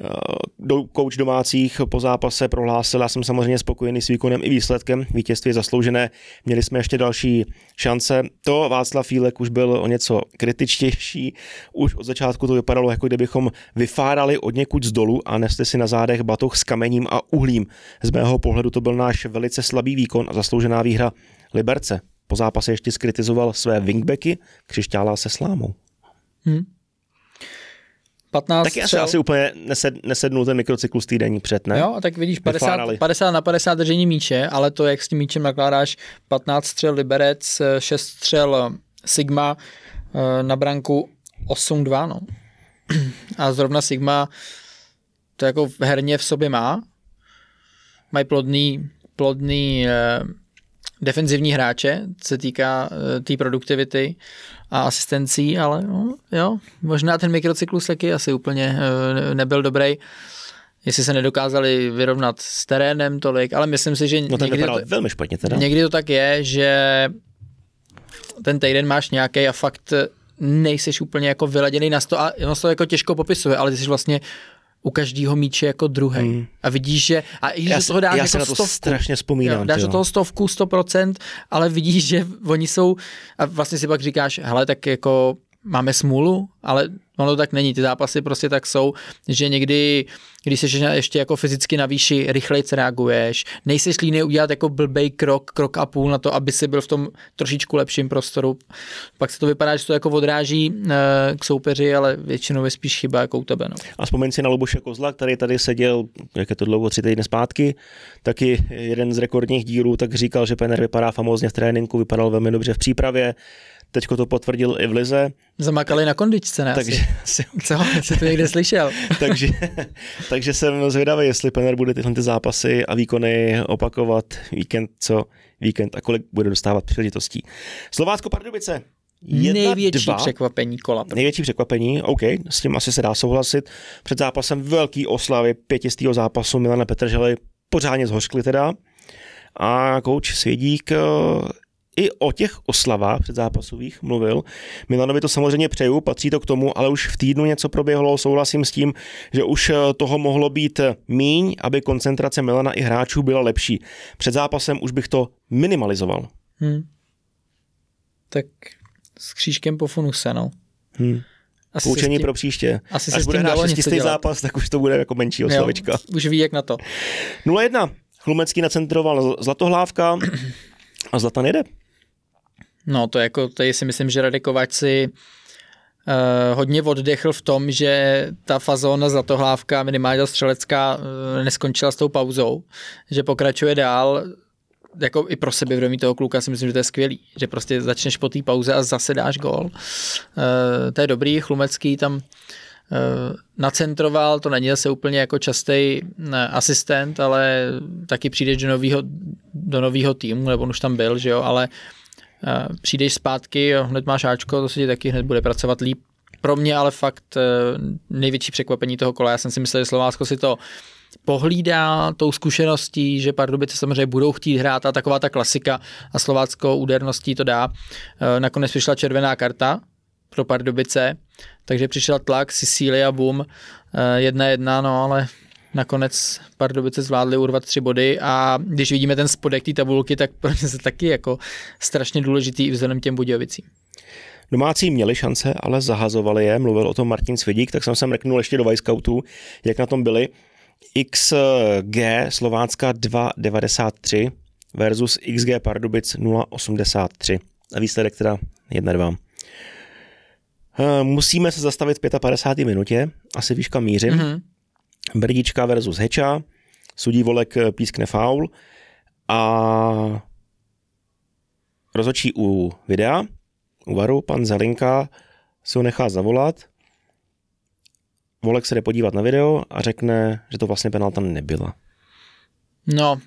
B: Eh, kouč domácích po zápase prohlásil, já jsem samozřejmě spokojený s výkonem i výsledkem, vítězství zasloužené, měli jsme ještě další šance. To Václav Fílek už byl o něco kritičtější, už od začátku to vypadalo, jako kdybychom vyfárali od někud z dolu a nesli si na zádech batoh s kamením a uhlím. Z mého pohledu to byl náš velice slabý výkon a zasloužená výhra Liberce. Po zápase ještě skritizoval své wingbacky, křišťálá se slámou. Hmm.
A: 15
B: Taky asi,
A: střel.
B: asi úplně nesed, nesednul ten mikrocyklus týdenní před, ne?
A: Jo, a tak vidíš, 50,
B: Vyfárali.
A: 50 na 50 držení míče, ale to, jak s tím míčem nakládáš, 15 střel Liberec, 6 střel Sigma, eh, na branku 8-2, no. A zrovna Sigma to jako herně v sobě má. Mají plodný, plodný eh, defenzivní hráče, co se týká té tý produktivity a asistencí, ale no, jo, možná ten mikrocyklus taky asi úplně eh, nebyl dobrý jestli se nedokázali vyrovnat s terénem tolik, ale myslím si, že
B: No
A: někdy, to,
B: velmi špatně teda.
A: někdy to tak je, že ten týden máš nějaký a fakt nejseš úplně jako vyladěný na sto a ono se to jako těžko popisuje, ale ty jsi vlastně u každého míče jako druhý.
B: Hmm.
A: A vidíš, že a i když
B: Já,
A: do toho dáš
B: já
A: jako
B: se na to
A: stovku,
B: strašně vzpomínám.
A: Jo, dáš do toho stovku, 100%, ale vidíš, že oni jsou, a vlastně si pak říkáš, hele, tak jako máme smůlu, ale ono to tak není, ty zápasy prostě tak jsou, že někdy, když jsi ještě jako fyzicky na výši, rychleji reaguješ, nejseš líný udělat jako blbej krok, krok a půl na to, aby si byl v tom trošičku lepším prostoru. Pak se to vypadá, že to jako odráží eh, k soupeři, ale většinou je spíš chyba jako u tebe. No.
B: A vzpomeň si na Luboše Kozla, který tady seděl, jak je to dlouho, tři týdny zpátky, taky jeden z rekordních dílů, tak říkal, že Penner vypadá famózně v tréninku, vypadal velmi dobře v přípravě, teďko to potvrdil i v Lize,
A: Zamakali na kondičce, ne?
B: takže,
A: Asi. Co? Jsi to někde slyšel?
B: takže, takže jsem zvědavý, jestli Penner bude tyhle ty zápasy a výkony opakovat víkend co víkend a kolik bude dostávat příležitostí. Slovácko Pardubice. Jedna,
A: Největší
B: dva.
A: překvapení kola.
B: Největší překvapení, OK, s tím asi se dá souhlasit. Před zápasem velký oslavy pětistýho zápasu Milana Petržely pořádně zhořkli teda. A kouč Svědík eh, i o těch oslavách předzápasových mluvil. Milanovi to samozřejmě přeju, patří to k tomu, ale už v týdnu něco proběhlo, souhlasím s tím, že už eh, toho mohlo být míň, aby koncentrace Milana i hráčů byla lepší. Před zápasem už bych to minimalizoval.
A: Hmm. Tak s křížkem po funuse, no.
B: Hmm.
A: Asi
B: Poučení
A: tím,
B: pro příště.
A: asi se
B: Až bude hrát šestistý zápas, tak už to bude jako menší oslavička.
A: Jo, už ví, jak na to.
B: 0-1. Chlumecký nacentroval Zlatohlávka a Zlatan jede.
A: No to jako, tady si myslím, že Radek Kováč si uh, hodně oddechl v tom, že ta fazóna Zlatohlávka, minimálně střelecká, uh, neskončila s tou pauzou, že pokračuje dál, jako i pro sebevědomí toho kluka si myslím, že to je skvělý, že prostě začneš po té pauze a zase dáš gól. Uh, to je dobrý, Chlumecký tam nacentroval, to není zase úplně jako častý asistent, ale taky přijdeš do nového do týmu, nebo on už tam byl, že jo, ale přijdeš zpátky, hned máš Ačko, to se ti taky hned bude pracovat líp. Pro mě ale fakt uh, největší překvapení toho kola, já jsem si myslel, že Slovácko si to pohlídá tou zkušeností, že Pardubice samozřejmě budou chtít hrát a taková ta klasika a Slovácko úderností to dá. Eh, Nakonec přišla červená karta pro Pardubice, takže přišel tlak, Sicília, boom, eh, jedna jedna, no ale nakonec Pardubice zvládly urvat tři body a když vidíme ten spodek té tabulky, tak pro ně se taky jako strašně důležitý i vzhledem k těm Budějovicím.
B: Domácí měli šance, ale zahazovali je. Mluvil o tom Martin Svědík, tak jsem se mrknul ještě do Vajscoutů, jak na tom byli. XG Slovácka 2,93 versus XG Pardubic 0,83. A výsledek teda 1,2. Eh, Musíme se zastavit v 55. minutě, asi víš kam mířím. Mm-hmm. Brdička versus Heča, sudí Volek eh, pískne faul a rozhodčí u videa, u varu, pan Zelinka si ho nechá zavolat, Volek se jde podívat na video a řekne, že to vlastně penalta nebyla.
A: No,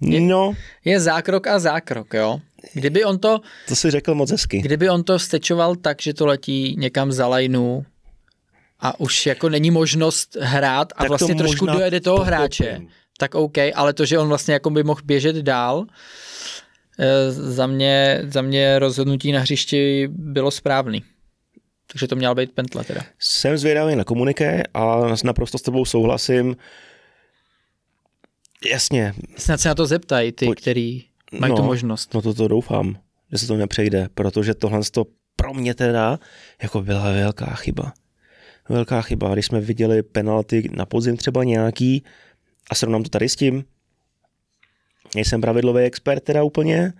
A: Je-
B: No,
A: je zákrok a zákrok, jo. Kdyby on to,
B: to si řekl moc hezky.
A: kdyby on to stečoval tak, že to letí někam za lajnu a už jako není možnost hrát a
B: Tak
A: vlastně trošku dojede toho
B: pochopím.
A: hráče, tak OK, ale to, že on vlastně jako by mohl běžet dál, eh, za mě, za mě rozhodnutí na hřišti bylo správný. Takže to měla být pentle teda.
B: Jsem zvědavý na komuniké a naprosto s tebou souhlasím. Jasně,
A: Snad se na to zeptají ty,
B: Pojď.
A: který mají tu možnost.
B: No to to doufám, že se to nepřejde, protože tohle to pro mě teda jako byla velká chyba. Velká chyba, když jsme viděli penalty na podzim třeba nějaký a srovnám to tady s tím. Nejsem pravidlový expert teda úplně,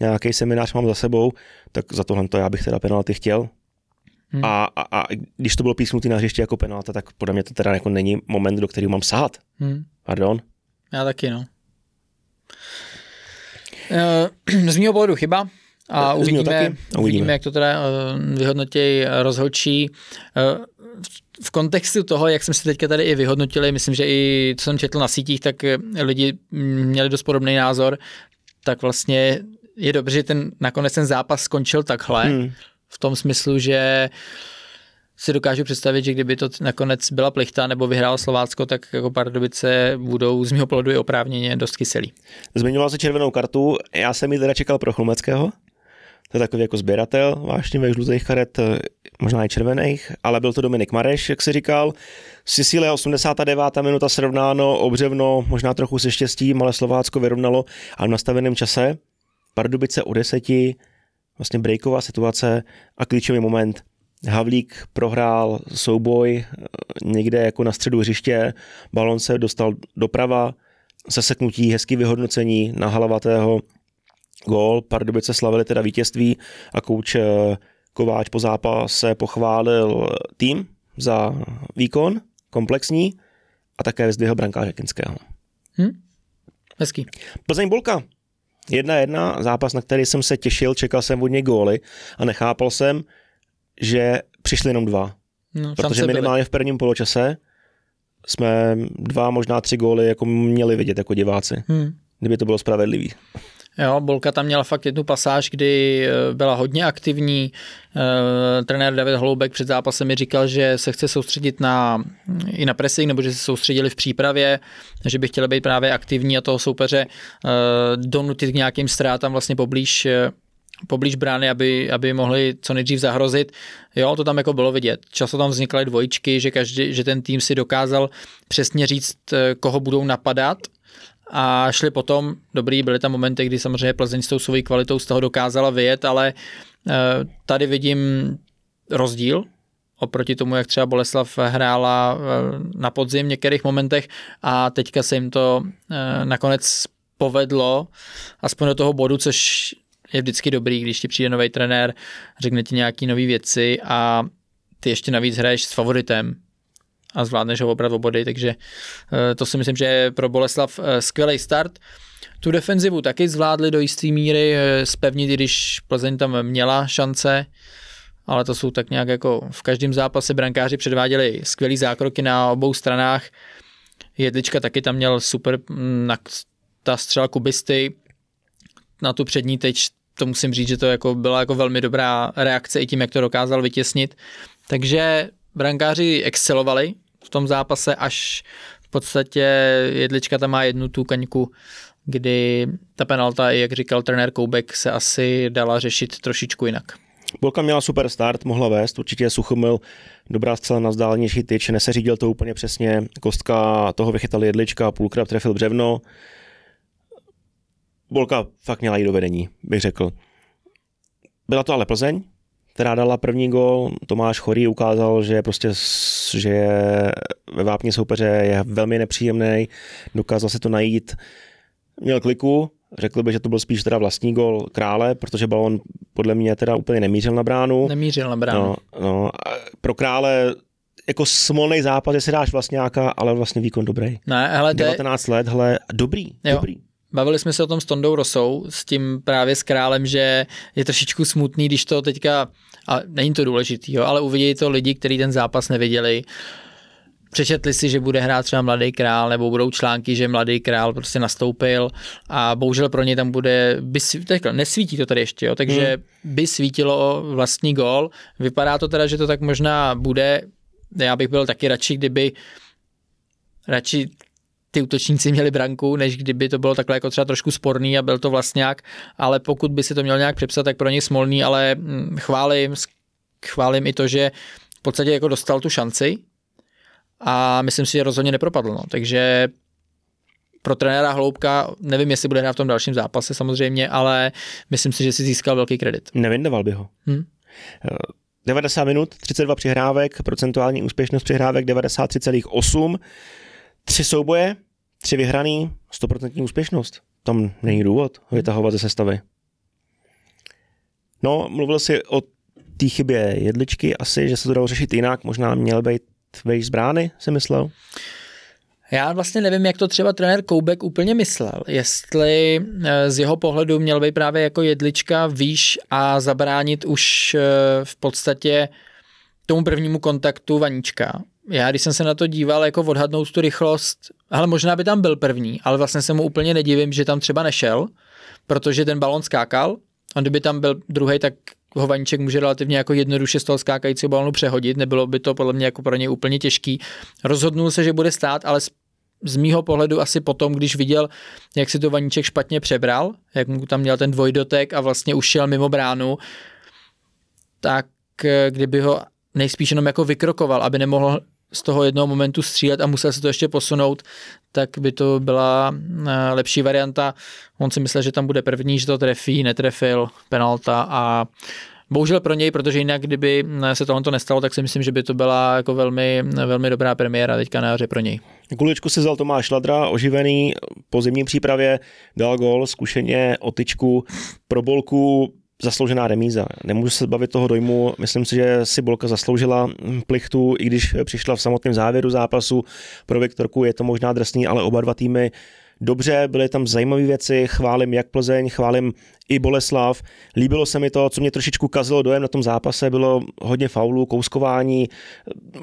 B: nějaký seminář mám za sebou, tak za tohle to já bych teda penalty chtěl. Hmm. A, a, a, když to bylo písnutý na hřiště jako penalta, tak podle mě to teda jako není moment, do kterého mám sahat. Hmm. Pardon?
A: Já taky, no. Eh, z mého pohledu chyba a uvidíme, taky. Uvidíme. jak to teda eh, vyhodnotí rozhodčí. Eh, v kontextu toho, jak jsme si teďka tady i vyhodnotili, myslím, že i co jsem četl na sítích, tak lidi měli dost podobný názor, tak vlastně je dobře, že ten, nakonec ten zápas skončil takhle, hmm. v tom smyslu, že si dokážu představit, že kdyby to nakonec byla plichta nebo vyhrál Slovácko, tak jako Pardubice budou z mého pohledu i oprávněně dost kyselý.
B: Zmiňoval se červenou kartu, já jsem ji teda čekal pro Chlumeckého, to je takový jako sběratel vášnivých žlutých karet, možná i červených, ale byl to Dominik Mareš, jak si říkal. Sicílie 89. minuta srovnáno, obřevno, možná trochu se štěstím, ale Slovácko vyrovnalo a v nastaveném čase. Pardubice o deseti, vlastně breaková situace a klíčový moment. Havlík prohrál souboj eh, někde jako na středu hřiště, balon se dostal doprava, zaseknutí, hezký vyhodnocení na Halavatého, gól, Pardubice slavili teda vítězství a kouč eh, Kováč po zápase pochválil tým za výkon komplexní a také vyzdvihl brankáře Kinského.
A: Hm? Hezký.
B: Plzeň Bulka. Jedna jedna, zápas, na který jsem se těšil, čekal jsem od něj góly a nechápal jsem, že přišli jenom dva. No, Protože minimálně byli. v prvním poločase jsme dva, možná tři góly jako měli vidět jako diváci. Hmm. Kdyby to bylo spravedlivý.
A: Jo, Bolka tam měla fakt jednu pasáž, kdy eh, byla hodně aktivní. E, trenér David Holoubek před zápasem mi říkal, že se chce soustředit na, i na pressing, nebo že se soustředili v přípravě, že by chtěli být právě aktivní a toho soupeře e, donutit k nějakým ztrátám vlastně poblíž poblíž brány, aby, aby mohli co nejdřív zahrozit. Jo, to tam jako bylo vidět. Často tam vznikaly dvojičky, že, každý, že ten tým si dokázal přesně říct, koho budou napadat a šli potom, dobrý, byly tam momenty, kdy samozřejmě Plzeň s tou svojí kvalitou z toho dokázala vyjet, ale eh, tady vidím rozdíl oproti tomu, jak třeba Boleslav hrála eh, na podzim v některých momentech a teďka se jim to eh, nakonec povedlo, aspoň do toho bodu, což je vždycky dobrý, když ti přijde nový trenér, řekne ti nějaký nové věci a ty ještě navíc hraješ s favoritem, a zvládneš ho obrat body, takže eh, to si myslím, že je pro Boleslav eh, skvělý start. Tu defenzivu taky zvládli do jisté míry eh, spevnit, když Plzeň tam měla šance, ale to jsou tak nějak jako v každém zápase brankáři předváděli skvělý zákroky na obou stranách. Jedlička taky tam měl super mm, na ta střela kubisty na tu přední teď to musím říct, že to jako byla jako velmi dobrá reakce i tím, jak to dokázal vytěsnit. Takže brankáři excelovali, tom zápase, až v podstatě Jedlička tam má jednu tu kaňku, kdy ta penalta, jak říkal trenér Koubek, se asi dala řešit trošičku jinak.
B: Bolka měla super start, mohla vést, určitě Suchomil, dobrá zcela na vzdálenější tyč, neseřídil to úplně přesně, kostka toho vychytal jedlička, půlkrát trefil břevno. Bolka fakt měla jít do vedení, bych řekl. Byla to ale Plzeň, která dala první gol. Tomáš Chorý ukázal, že prostě že je ve vápně soupeře je velmi nepříjemný, dokázal se to najít. Měl kliku, řekl bych, že to byl spíš teda vlastní gol krále, protože balon podle mě teda úplně nemířil na bránu.
A: Nemířil na bránu.
B: No, no, pro krále jako smolný zápas, jestli dáš vlastně nějaká, ale vlastně výkon dobrý.
A: Ne, hele,
B: 19 let, hele, dobrý, jo. dobrý.
A: Bavili jsme se o tom s Tondou Rosou, s tím právě s králem, že je trošičku smutný, když to teďka, a není to důležitý, jo, ale uvidí to lidi, kteří ten zápas neviděli, přečetli si, že bude hrát třeba mladý král, nebo budou články, že mladý král prostě nastoupil a bohužel pro ně tam bude, by, takhle, nesvítí to tady ještě, jo, takže hmm. by svítilo vlastní gol. Vypadá to teda, že to tak možná bude, já bych byl taky radši, kdyby radši ty útočníci měli branku, než kdyby to bylo takhle jako třeba trošku sporný a byl to vlastňák, ale pokud by si to měl nějak přepsat, tak pro ně smolný, ale hm, chválím, chválím i to, že v podstatě jako dostal tu šanci a myslím si, že rozhodně nepropadl. No. Takže pro trenéra Hloubka, nevím, jestli bude hrát v tom dalším zápase samozřejmě, ale myslím si, že si získal velký kredit.
B: Nevindoval by ho. Hmm? 90 minut, 32 přihrávek, procentuální úspěšnost přihrávek 93,8, tři souboje, tři vyhraný, 100% úspěšnost. Tam není důvod vytahovat ze sestavy. No, mluvil si o té chybě jedličky asi, že se to dalo řešit jinak, možná měl být vejš z brány, si myslel?
A: Já vlastně nevím, jak to třeba trenér Koubek úplně myslel. Jestli eh, z jeho pohledu měl být právě jako jedlička výš a zabránit už eh, v podstatě tomu prvnímu kontaktu vaníčka. Já, když jsem se na to díval, jako odhadnout tu rychlost, ale možná by tam byl první, ale vlastně se mu úplně nedivím, že tam třeba nešel, protože ten balon skákal. A kdyby tam byl druhý, tak ho Vaníček může relativně jako jednoduše z toho skákajícího balonu přehodit, nebylo by to podle mě jako pro něj úplně těžký. Rozhodnul se, že bude stát, ale z, mýho pohledu asi potom, když viděl, jak si to Vaníček špatně přebral, jak mu tam měl ten dvojdotek a vlastně už šel mimo bránu, tak eh, kdyby ho nejspíš jenom jako vykrokoval, aby nemohl z toho jednoho momentu střílet a musel se to ještě posunout, tak by to byla eh, lepší varianta. On si myslel, že tam bude první, že to trefí, netrefil, penalta a Bohužel pro něj, protože jinak, kdyby eh, se tohle nestalo, tak si myslím, že by to byla jako velmi, velmi dobrá premiéra teďka na pro něj.
B: Kuličku si vzal Tomáš Ladra, oživený po zimní přípravě, dal gol, zkušeně o tyčku, pro bolku zasloužená remíza. Nemůžu se bavit toho dojmu, myslím si, že si Bolka zasloužila plichtu, i když přišla v samotném závěru zápasu. Pro Viktorku je to možná drsný, ale oba dva týmy dobře, byly tam zajímavé věci, chválím jak Plzeň, chválím i Boleslav. Líbilo se mi to, co mě trošičku kazilo dojem na tom zápase, bylo hodně faulů, kouskování,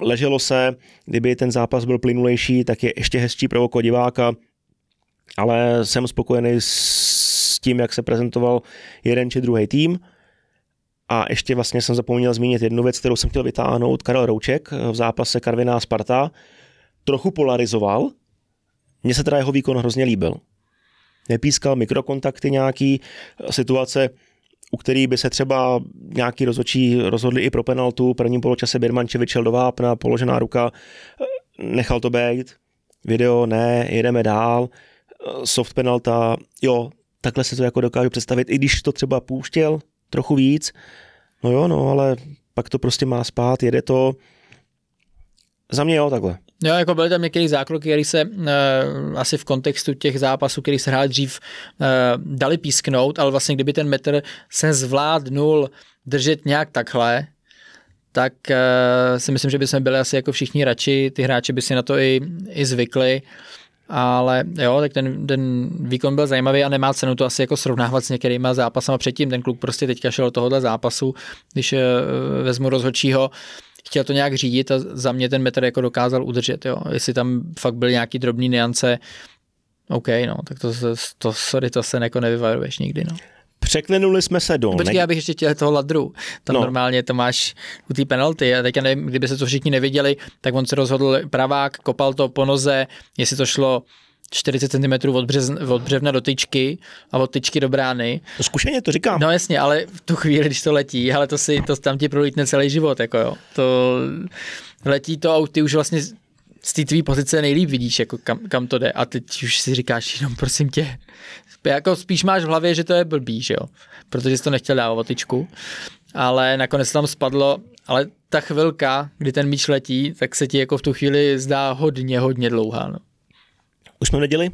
B: leželo se, kdyby ten zápas byl plynulejší, tak je ještě hezčí pro oko diváka, ale jsem spokojený s tím, jak se prezentoval jeden či druhý tým. A ještě vlastně jsem zapomněl zmínit jednu věc, kterou jsem chtěl vytáhnout. Karel Rouček v zápase Karviná Sparta trochu polarizoval. Mně se teda jeho výkon hrozně líbil. Nepískal mikrokontakty nějaký, situace, u který by se třeba nějaký rozočí rozhodli i pro penaltu. Prvním poločase Birmančevič šel do vápna, položená ruka, nechal to být. Video, ne, jedeme dál soft penalta, jo, takhle se to jako dokážu představit, i když to třeba pouštěl trochu víc, no jo, no, ale pak to prostě má spát, jede to, za mě jo, takhle.
A: Jo, jako byly tam některé zákroky, které se uh, asi v kontextu těch zápasů, který se hráli dřív, uh, dali písknout, ale vlastně kdyby ten metr se zvládnul držet nějak takhle, tak uh, si myslím, že by jsme byli asi jako všichni radši, ty hráči by si na to i, i zvykli. Ale jo, tak ten, ten výkon byl zajímavý a nemá cenu to asi jako srovnávat s některýma zápasama předtím. Ten kluk prostě teďka šel do tohohle zápasu, když uh, vezmu rozhodčího, chtěl to nějak řídit a za mě ten metr jako dokázal udržet, jo. Jestli tam fakt byly nějaký drobný niance, OK, no, tak to, to, sorry, to se jako nevyvaruješ nikdy, no.
B: Překlenuli jsme se do...
A: Počkej, já bych ještě chtěl toho ladru. Tam no. normálně to máš u té penalty. A teďka nevím, kdyby se to všichni neviděli, tak on se rozhodl pravák, kopal to po noze, jestli to šlo 40 cm od, břez, od břevna do tyčky a od tyčky do brány.
B: To zkušeně to říkám.
A: No jasně, ale v tu chvíli, když to letí, ale to si, to tam ti prolítne celý život, jako jo. To letí to a ty už vlastně z té tvý pozice nejlíp vidíš, jako kam, kam to jde a teď už si říkáš jenom prosím tě, jako spíš máš v hlavě, že to je blbý, že jo, protože jsi to nechtěl dávat tyčku, ale nakonec tam spadlo, ale ta chvilka, kdy ten míč letí, tak se ti jako v tu chvíli zdá hodně, hodně dlouhá. No.
B: Už jsme v neděli?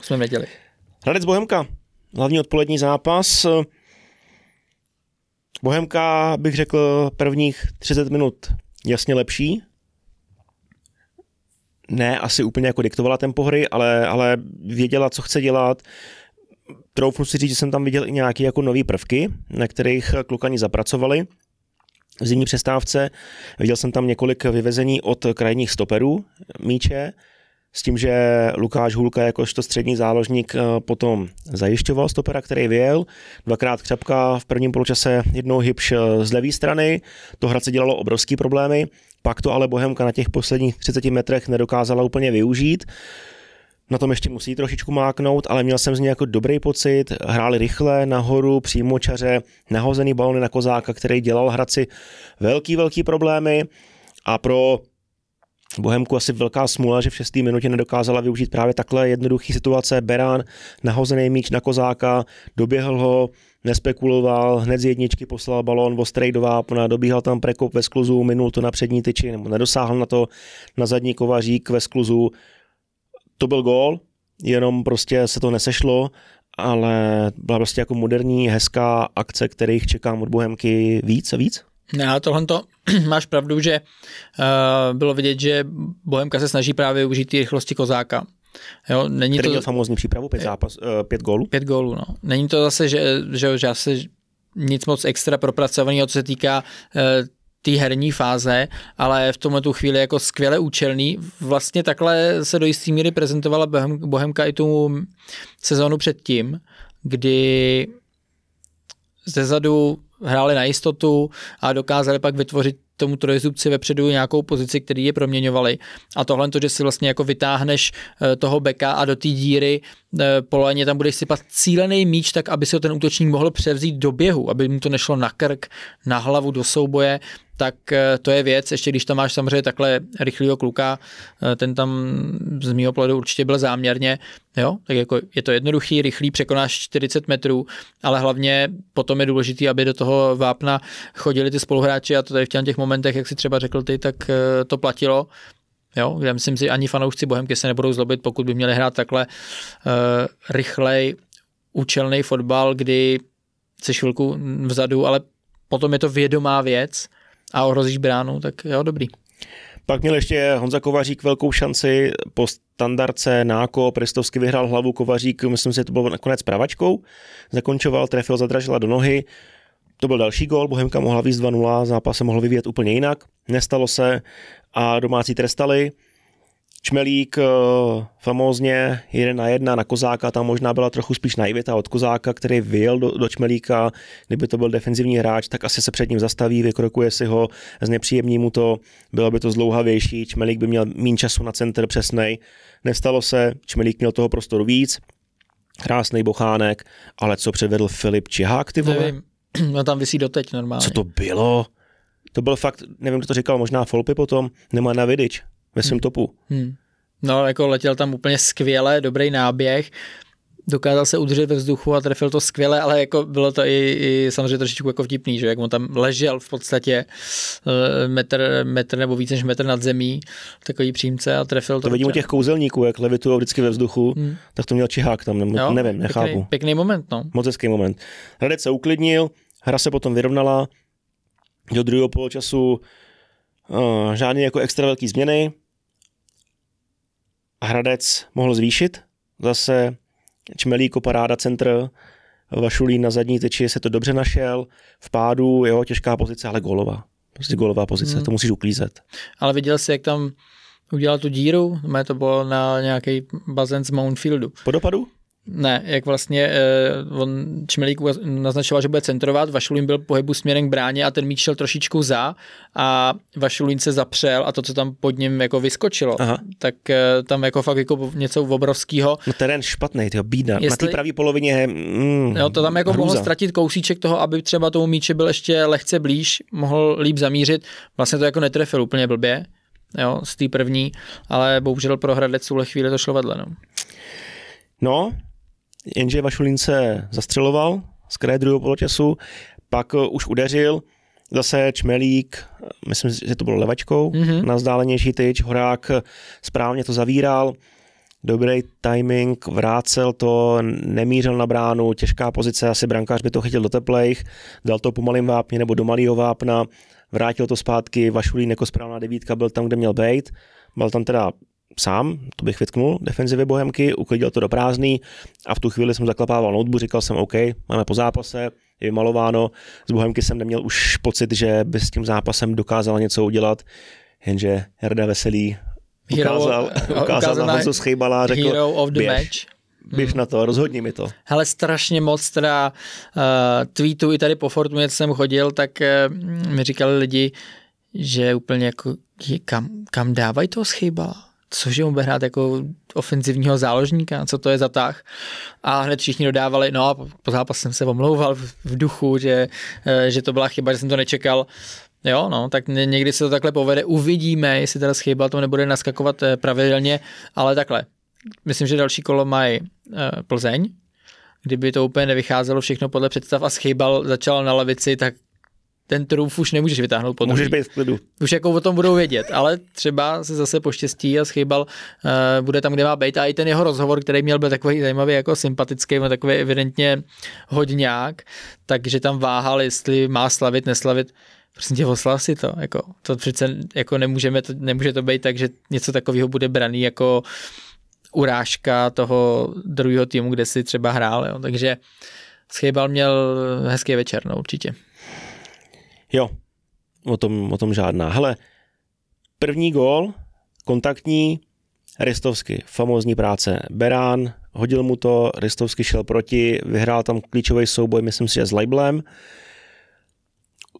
A: Už jsme v neděli.
B: Hradec Bohemka, hlavní odpolední zápas. Bohemka, bych řekl, prvních 30 minut jasně lepší, ne asi úplně jako diktovala tempo hry, ale, ale věděla, co chce dělat. Troufnu si říct, že jsem tam viděl i nějaké jako nové prvky, na kterých klukani zapracovali v zimní přestávce. Viděl jsem tam několik vyvezení od krajních stoperů míče, s tím, že Lukáš Hulka jakožto střední záložník eh, potom zajišťoval stopera, který vyjel. Dvakrát křapka v prvním poločase jednou hybš eh, z levé strany. To Hradce dělalo obrovský problémy. Pak to ale Bohemka na těch posledních 30 metrech nedokázala úplně využít. Na tom ještě musí trošičku máknout, ale měl jsem z něj jako dobrý pocit. Hráli rychle, nahoru, čaře, nahozený balony na Kozáka, který dělal Hradci velký, velký problémy. A pro Bohemku asi velká smůla, že v šesté minutě nedokázala využít právě takhle jednoduchý situace. Berán nahozený míč na Kozáka, doběhl ho, nespekuloval, hned z jedničky poslal balón ostrý do vápna, dobíhal tam prekop ve skluzu, minul to na přední tyči, nebo nedosáhl na to na zadní kovařík ve skluzu. To byl gól, jenom prostě se to nesešlo, ale byla prostě jako moderní, hezká akce, kterých čekám od Bohemky víc a víc.
A: No, tohle to máš pravdu, že uh, bylo vidět, že Bohemka se snaží právě využít ty rychlosti kozáka.
B: Jo, není Který to... měl famózní přípravu, pět, zápas, uh, pět gólů?
A: Pět gólů, no. Není to zase, že, že, že asi nic moc extra propracovaného, co se týká uh, té herní fáze, ale v tomhle tu chvíli jako skvěle účelný. Vlastně takhle se do jisté míry prezentovala Bohemka i tu sezónu předtím, kdy zezadu hráli na jistotu a dokázali pak vytvořit tomu trojzubci vepředu nějakou pozici, který je proměňovali. A tohle to, že si vlastně jako vytáhneš eh, toho beka a do té díry eh, polaně tam budeš sypat cílený míč, tak aby si ho ten útočník mohl převzít do běhu, aby mu to nešlo na krk, na hlavu, do souboje, tak eh, to je věc, ještě když tam máš samozřejmě takhle rychlého kluka, eh, ten tam z mého pohledu určitě byl záměrně, jo, tak jako je to jednoduchý, rychlý, překonáš 40 metrů, ale hlavně potom je důležité, aby do toho vápna chodili ty spoluhráči a to tady v těch momentech, jak si třeba řekl ty, tak eh, to platilo, jo, kde myslím si, ani fanoušci Bohemky se nebudou zlobit, pokud by měli hrát takhle uh, rychlej, účelný fotbal, kdy se chvilku vzadu, ale potom je to vědomá věc, a ohrozíš bránu, tak jo, dobrý.
B: Pak měl ještě Honza Kovařík velkou šanci po standardce Náko, Prestovsky vyhrál hlavu Kovařík, myslím si, že to bylo nakonec pravačkou, zakončoval, trefil, zadražila do nohy, to byl další gol, Bohemka mohla víc 2-0, zápas se mohl vyvíjet úplně jinak, nestalo se a domácí trestali. Čmelík eh, famózně jeden na jedna na Kozáka, tam možná byla trochu spíš naivita od Kozáka, který vyjel do, do Čmelíka, kdyby to byl defenzivní hráč, tak asi se před ním zastaví, vykrokuje si ho, znepříjemní mu to, bylo by to zlouhavější, Čmelík by měl méně času na center přesnej, nestalo se, Čmelík měl toho prostoru víc, krásný bochánek, ale co předvedl Filip Čihák, ty vole? Nevím,
A: no tam vysí doteď normálně.
B: Co to bylo? To byl fakt, nevím, kdo to říkal, možná Folpy potom, nemá na vidič ve svém hmm. topu. Hmm.
A: No, jako letěl tam úplně skvěle, dobrý náběh, dokázal se udržet ve vzduchu a trefil to skvěle, ale jako bylo to i, i samozřejmě trošičku jako vtipný, že jak on tam ležel v podstatě eh, metr, metr nebo víc než metr nad zemí, takový přímce a trefil
B: to. To vidím u těch kouzelníků, jak levitují vždycky ve vzduchu, hmm. tak to měl Čihák tam, nebo, jo, nevím, nechápu.
A: Pěkný, pěkný moment, no.
B: Moc hezký moment. Hradec se uklidnil, hra se potom vyrovnala, do druhého poločasu uh, žádný jako extra velký změny, Hradec mohl zvýšit, zase Čmelíko paráda centr, Vašulín na zadní tyči se to dobře našel, v pádu, jo, těžká pozice, ale golová. Prostě golová pozice, hmm. to musíš uklízet.
A: Ale viděl jsi, jak tam udělal tu díru? To bylo na nějaký bazén z Mountfieldu.
B: Po dopadu?
A: Ne, jak vlastně eh, on Čmelík naznačoval, že bude centrovat, Vašulín byl pohybu směrem k bráně a ten míč šel trošičku za a Vašulín se zapřel a to, co tam pod ním jako vyskočilo, Aha. tak eh, tam jako fakt jako něco obrovského.
B: No terén špatný, tyho bída. Jestli, Na té pravé polovině mm,
A: jo, to tam jako mohl ztratit kousíček toho, aby třeba tomu míči byl ještě lehce blíž, mohl líp zamířit. Vlastně to jako netrefil úplně blbě, jo, z té první, ale bohužel pro Hradec v chvíli to šlo vedle. No.
B: No, jenže Vašulín se zastřeloval z kraje druhého poločasu, pak eh, už udeřil, zase Čmelík, myslím, že to bylo levačkou, mm-hmm. na vzdálenější tyč, Horák správně to zavíral, dobrý timing, vrácel to, nemířil na bránu, těžká pozice, asi brankář by to chytil do teplejch, dal to po malým vápně nebo do malého vápna, vrátil to zpátky, Vašulín jako správná devítka byl tam, kde měl být, byl tam teda sám, to bych vytknul, defenzivy Bohemky, uklidil to do prázdný a v tu chvíli jsem zaklapával notebook, říkal jsem OK, máme po zápase, je vymalováno, z Bohemky jsem neměl už pocit, že by s tím zápasem dokázala něco udělat, jenže Herda Veselý ukázal, hero, ukázal na Honzu Schejbala a řekl,
A: hero of the běž, match.
B: běž hmm. na to, rozhodni mi to.
A: Hele, strašně moc teda uh, tweetů i tady po Fortuně jsem chodil, tak uh, mi říkali lidi, že úplně jako kam, kam dávají toho Schejbala? Cože on bude hrát jako ofenzivního záložníka, co to je za tah. A hned všichni dodávali, no a po zápasu jsem se omlouval v duchu, že, eh, že to byla chyba, že jsem to nečekal. Jo, no, tak někdy se to takhle povede, uvidíme, jestli teda chyba to nebude naskakovat eh, pravidelně, ale takhle. Myslím, že další kolo mají uh, Plzeň, kdyby to úplně nevycházelo všechno podle představ a schýbal začal na levici, tak ten trůf už nemůžeš vytáhnout po
B: Můžeš být v klidu.
A: Už jako o tom budou vědět, ale třeba se zase poštěstí a schýbal uh, bude tam, kde má být a i ten jeho rozhovor, který měl byl takový zajímavý, jako sympatický, takový evidentně hodňák, takže tam váhal, jestli má slavit, neslavit. Prostě tě oslav si to, jako, to přece jako nemůžeme, to, nemůže to být tak, že něco takového bude braný jako urážka toho druhého týmu, kde si třeba hrál, jo. takže Schejbal měl hezký večer, no určitě.
B: Jo, o tom, o tom žádná. Hele, první gól, kontaktní, Ristovsky, famózní práce. Berán, hodil mu to, Ristovsky šel proti, vyhrál tam klíčový souboj, myslím si, že s Leiblem.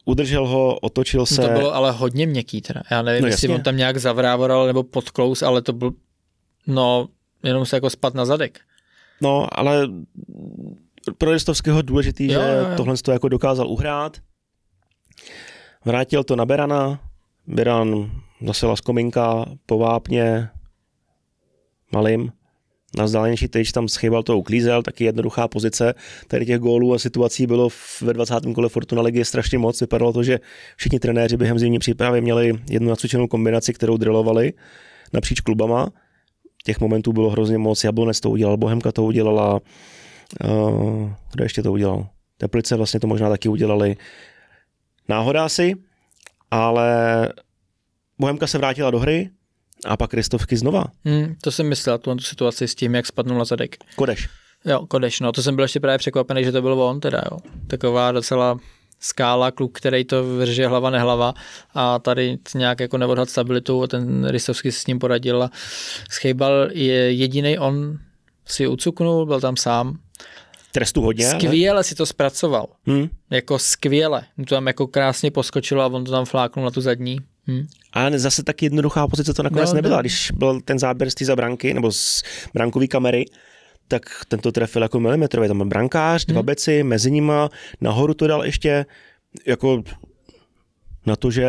B: Udržel ho, otočil se.
A: To bylo ale hodně měkký teda. Já nevím, no, jestli on tam nějak zavrávoral nebo podklous, ale to byl, no, jenom se jako spad na zadek.
B: No, ale pro Ristovského důležitý, jo, že jo, jo. tohle to jako dokázal uhrát. Vrátil to na Berana, Beran zase laskominka po vápně, malým, na vzdálenější tyč tam schybal to uklízel, taky jednoduchá pozice. Tady těch gólů a situací bylo ve 20. kole Fortuna ligy strašně moc. Vypadalo to, že všichni trenéři během zimní přípravy měli jednu nacvičenou kombinaci, kterou drillovali napříč klubama. Těch momentů bylo hrozně moc. Jablonec to udělal, Bohemka to udělala. Uh, kdo ještě to udělal? Teplice vlastně to možná taky udělali. Náhoda asi, ale Bohemka se vrátila do hry, a pak Kristovky znova.
A: Hmm, to jsem myslel, tu, tu situaci s tím, jak spadnul na zadek.
B: Kodeš.
A: Jo, Kodeš, no to jsem byl ještě právě překvapený, že to byl on teda, jo. Taková docela skála, kluk, který to vrže hlava nehlava a tady nějak jako neodhad stabilitu a ten Ristovský s ním poradil a schejbal je jediný on si ucuknul, byl tam sám.
B: Trestu hodně.
A: Skvěle ne? si to zpracoval. Hmm. Jako skvěle. Mu to tam jako krásně poskočilo a on to tam fláknul na tu zadní. Hmm.
B: A zase tak jednoduchá pozice to nakonec no, nebyla. No. Když byl ten záběr z té zabranky nebo z brankové kamery, tak tento trefil jako milimetrový. Tam byl brankář, dva hmm. beci, mezi nima, nahoru to dal ještě jako na to, že...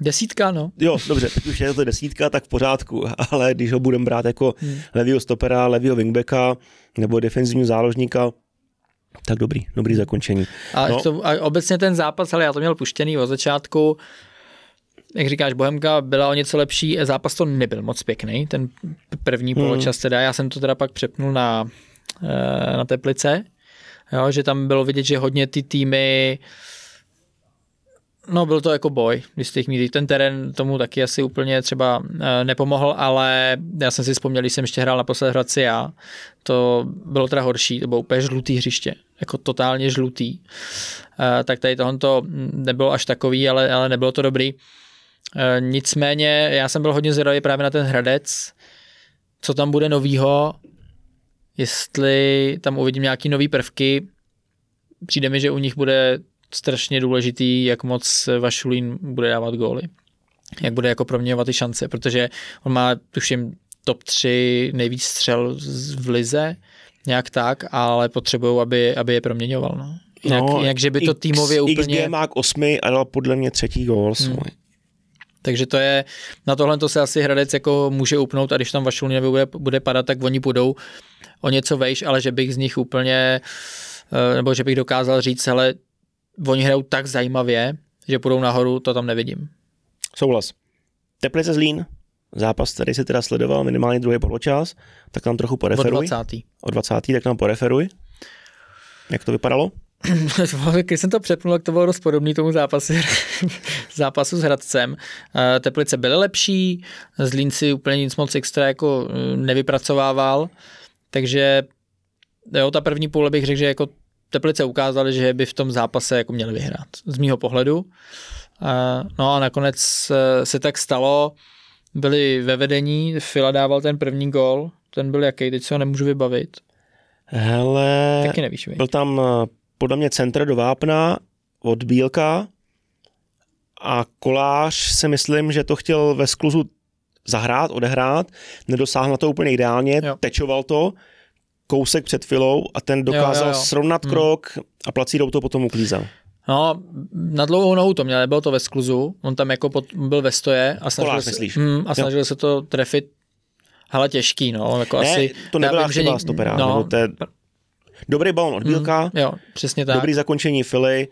A: Desítka, no.
B: Jo, dobře, teď už je to desítka, tak v pořádku, ale když ho budeme brát jako hmm. levýho stopera, levýho wingbacka nebo defenzivního záložníka, tak dobrý, dobrý zakončení.
A: A, no. to, a obecně ten zápas, ale já to měl puštěný od začátku, jak říkáš, Bohemka byla o něco lepší, zápas to nebyl moc pěkný, ten první hmm. poločas teda, já jsem to teda pak přepnul na, eh, na Teplice, jo, že tam bylo vidět, že hodně ty týmy No, byl to jako boj, když jste mít. Ten terén tomu taky asi úplně třeba eh, nepomohl, ale já jsem si vzpomněl, když jsem ještě hrál naposled Hradci já, to bylo teda horší, to bylo úplně žlutý hřiště, jako totálně žlutý. Eh, tak tady tohle nebylo až takový, ale, ale nebylo to dobrý. E, nicméně já jsem byl hodně zvědavý právě na ten Hradec, co tam bude novýho, jestli tam uvidím nějaký nový prvky. Přijde mi, že u nich bude strašně důležitý, jak moc Vašulín bude dávat góly. Jak bude jako proměňovat ty šance, protože on má, tuším, top 3 nejvíc střel v lize, nějak tak, ale potřebují, aby, aby je proměňoval. No. Jak, no, jak, že by to týmově úplně...
B: XG má k 8 a dal podle mě třetí gól hmm.
A: Takže to je, na tohle to se asi Hradec jako může upnout a když tam Vašulín bude, bude padat, tak oni půjdou o něco vejš, ale že bych z nich úplně, eh, nebo že bych dokázal říct, ale oni hrajou tak zajímavě, že půjdou nahoru, to tam nevidím.
B: Souhlas. Teplice Zlín, zápas, který si teda sledoval minimálně druhý poločas, tak nám trochu poreferuj.
A: O 20.
B: O 20. tak nám poreferuj. Jak to vypadalo?
A: Když jsem to přepnul, tak to bylo dost podobný tomu zápasu, zápasu s Hradcem. Eh, Teplice byly lepší, Zlín si úplně nic moc extra jako eh, nevypracovával, takže jo, ta první půle bych řekl, že jako Teplice ukázali, že by v tom zápase jako měli vyhrát, z mýho pohledu. Eh, no a nakonec se tak stalo, byli ve vedení, Fila dával ten první gol, ten byl jaký, teď se ho nemůžu vybavit.
B: Hele,
A: Taky nevíš,
B: byl tam podle mě centr do vápna od Bílka a Kolář se myslím, že to chtěl ve skluzu zahrát, odehrát, nedosáhl na to úplně ideálně, jo. tečoval to, kousek před filou a ten dokázal jo, jo, jo. srovnat hmm. krok a placídou to potom uklízel.
A: No, na dlouhou nohu to měl, nebylo to ve skluzu, on tam jako pod, byl ve stoje a snažil,
B: Kolář,
A: se,
B: myslíš?
A: mm, a snažil se to trefit Hele, těžký, no. Jako
B: ne,
A: asi,
B: to nebyla chyba něk... stopera, no, nebo to je Dobrý balon od Bílka, mm,
A: jo, přesně tak.
B: dobrý zakončení Fily,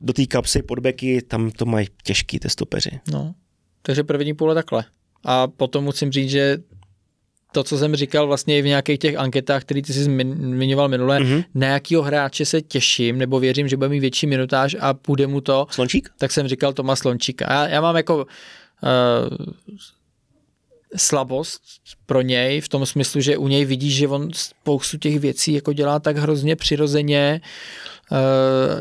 B: do té kapsy, podbeky, tam to mají těžký ty stopeři.
A: No, takže první půle takhle. A potom musím říct, že to, co jsem říkal vlastně i v nějakých těch anketách, které ty jsi zmiňoval minule, mm-hmm. na jakýho hráče se těším, nebo věřím, že bude mít větší minutáž a půjde mu to.
B: Slončík?
A: Tak jsem říkal Tomas Slončíka. Já, já mám jako uh, slabost pro něj v tom smyslu, že u něj vidíš, že on spoustu těch věcí jako dělá tak hrozně přirozeně, uh,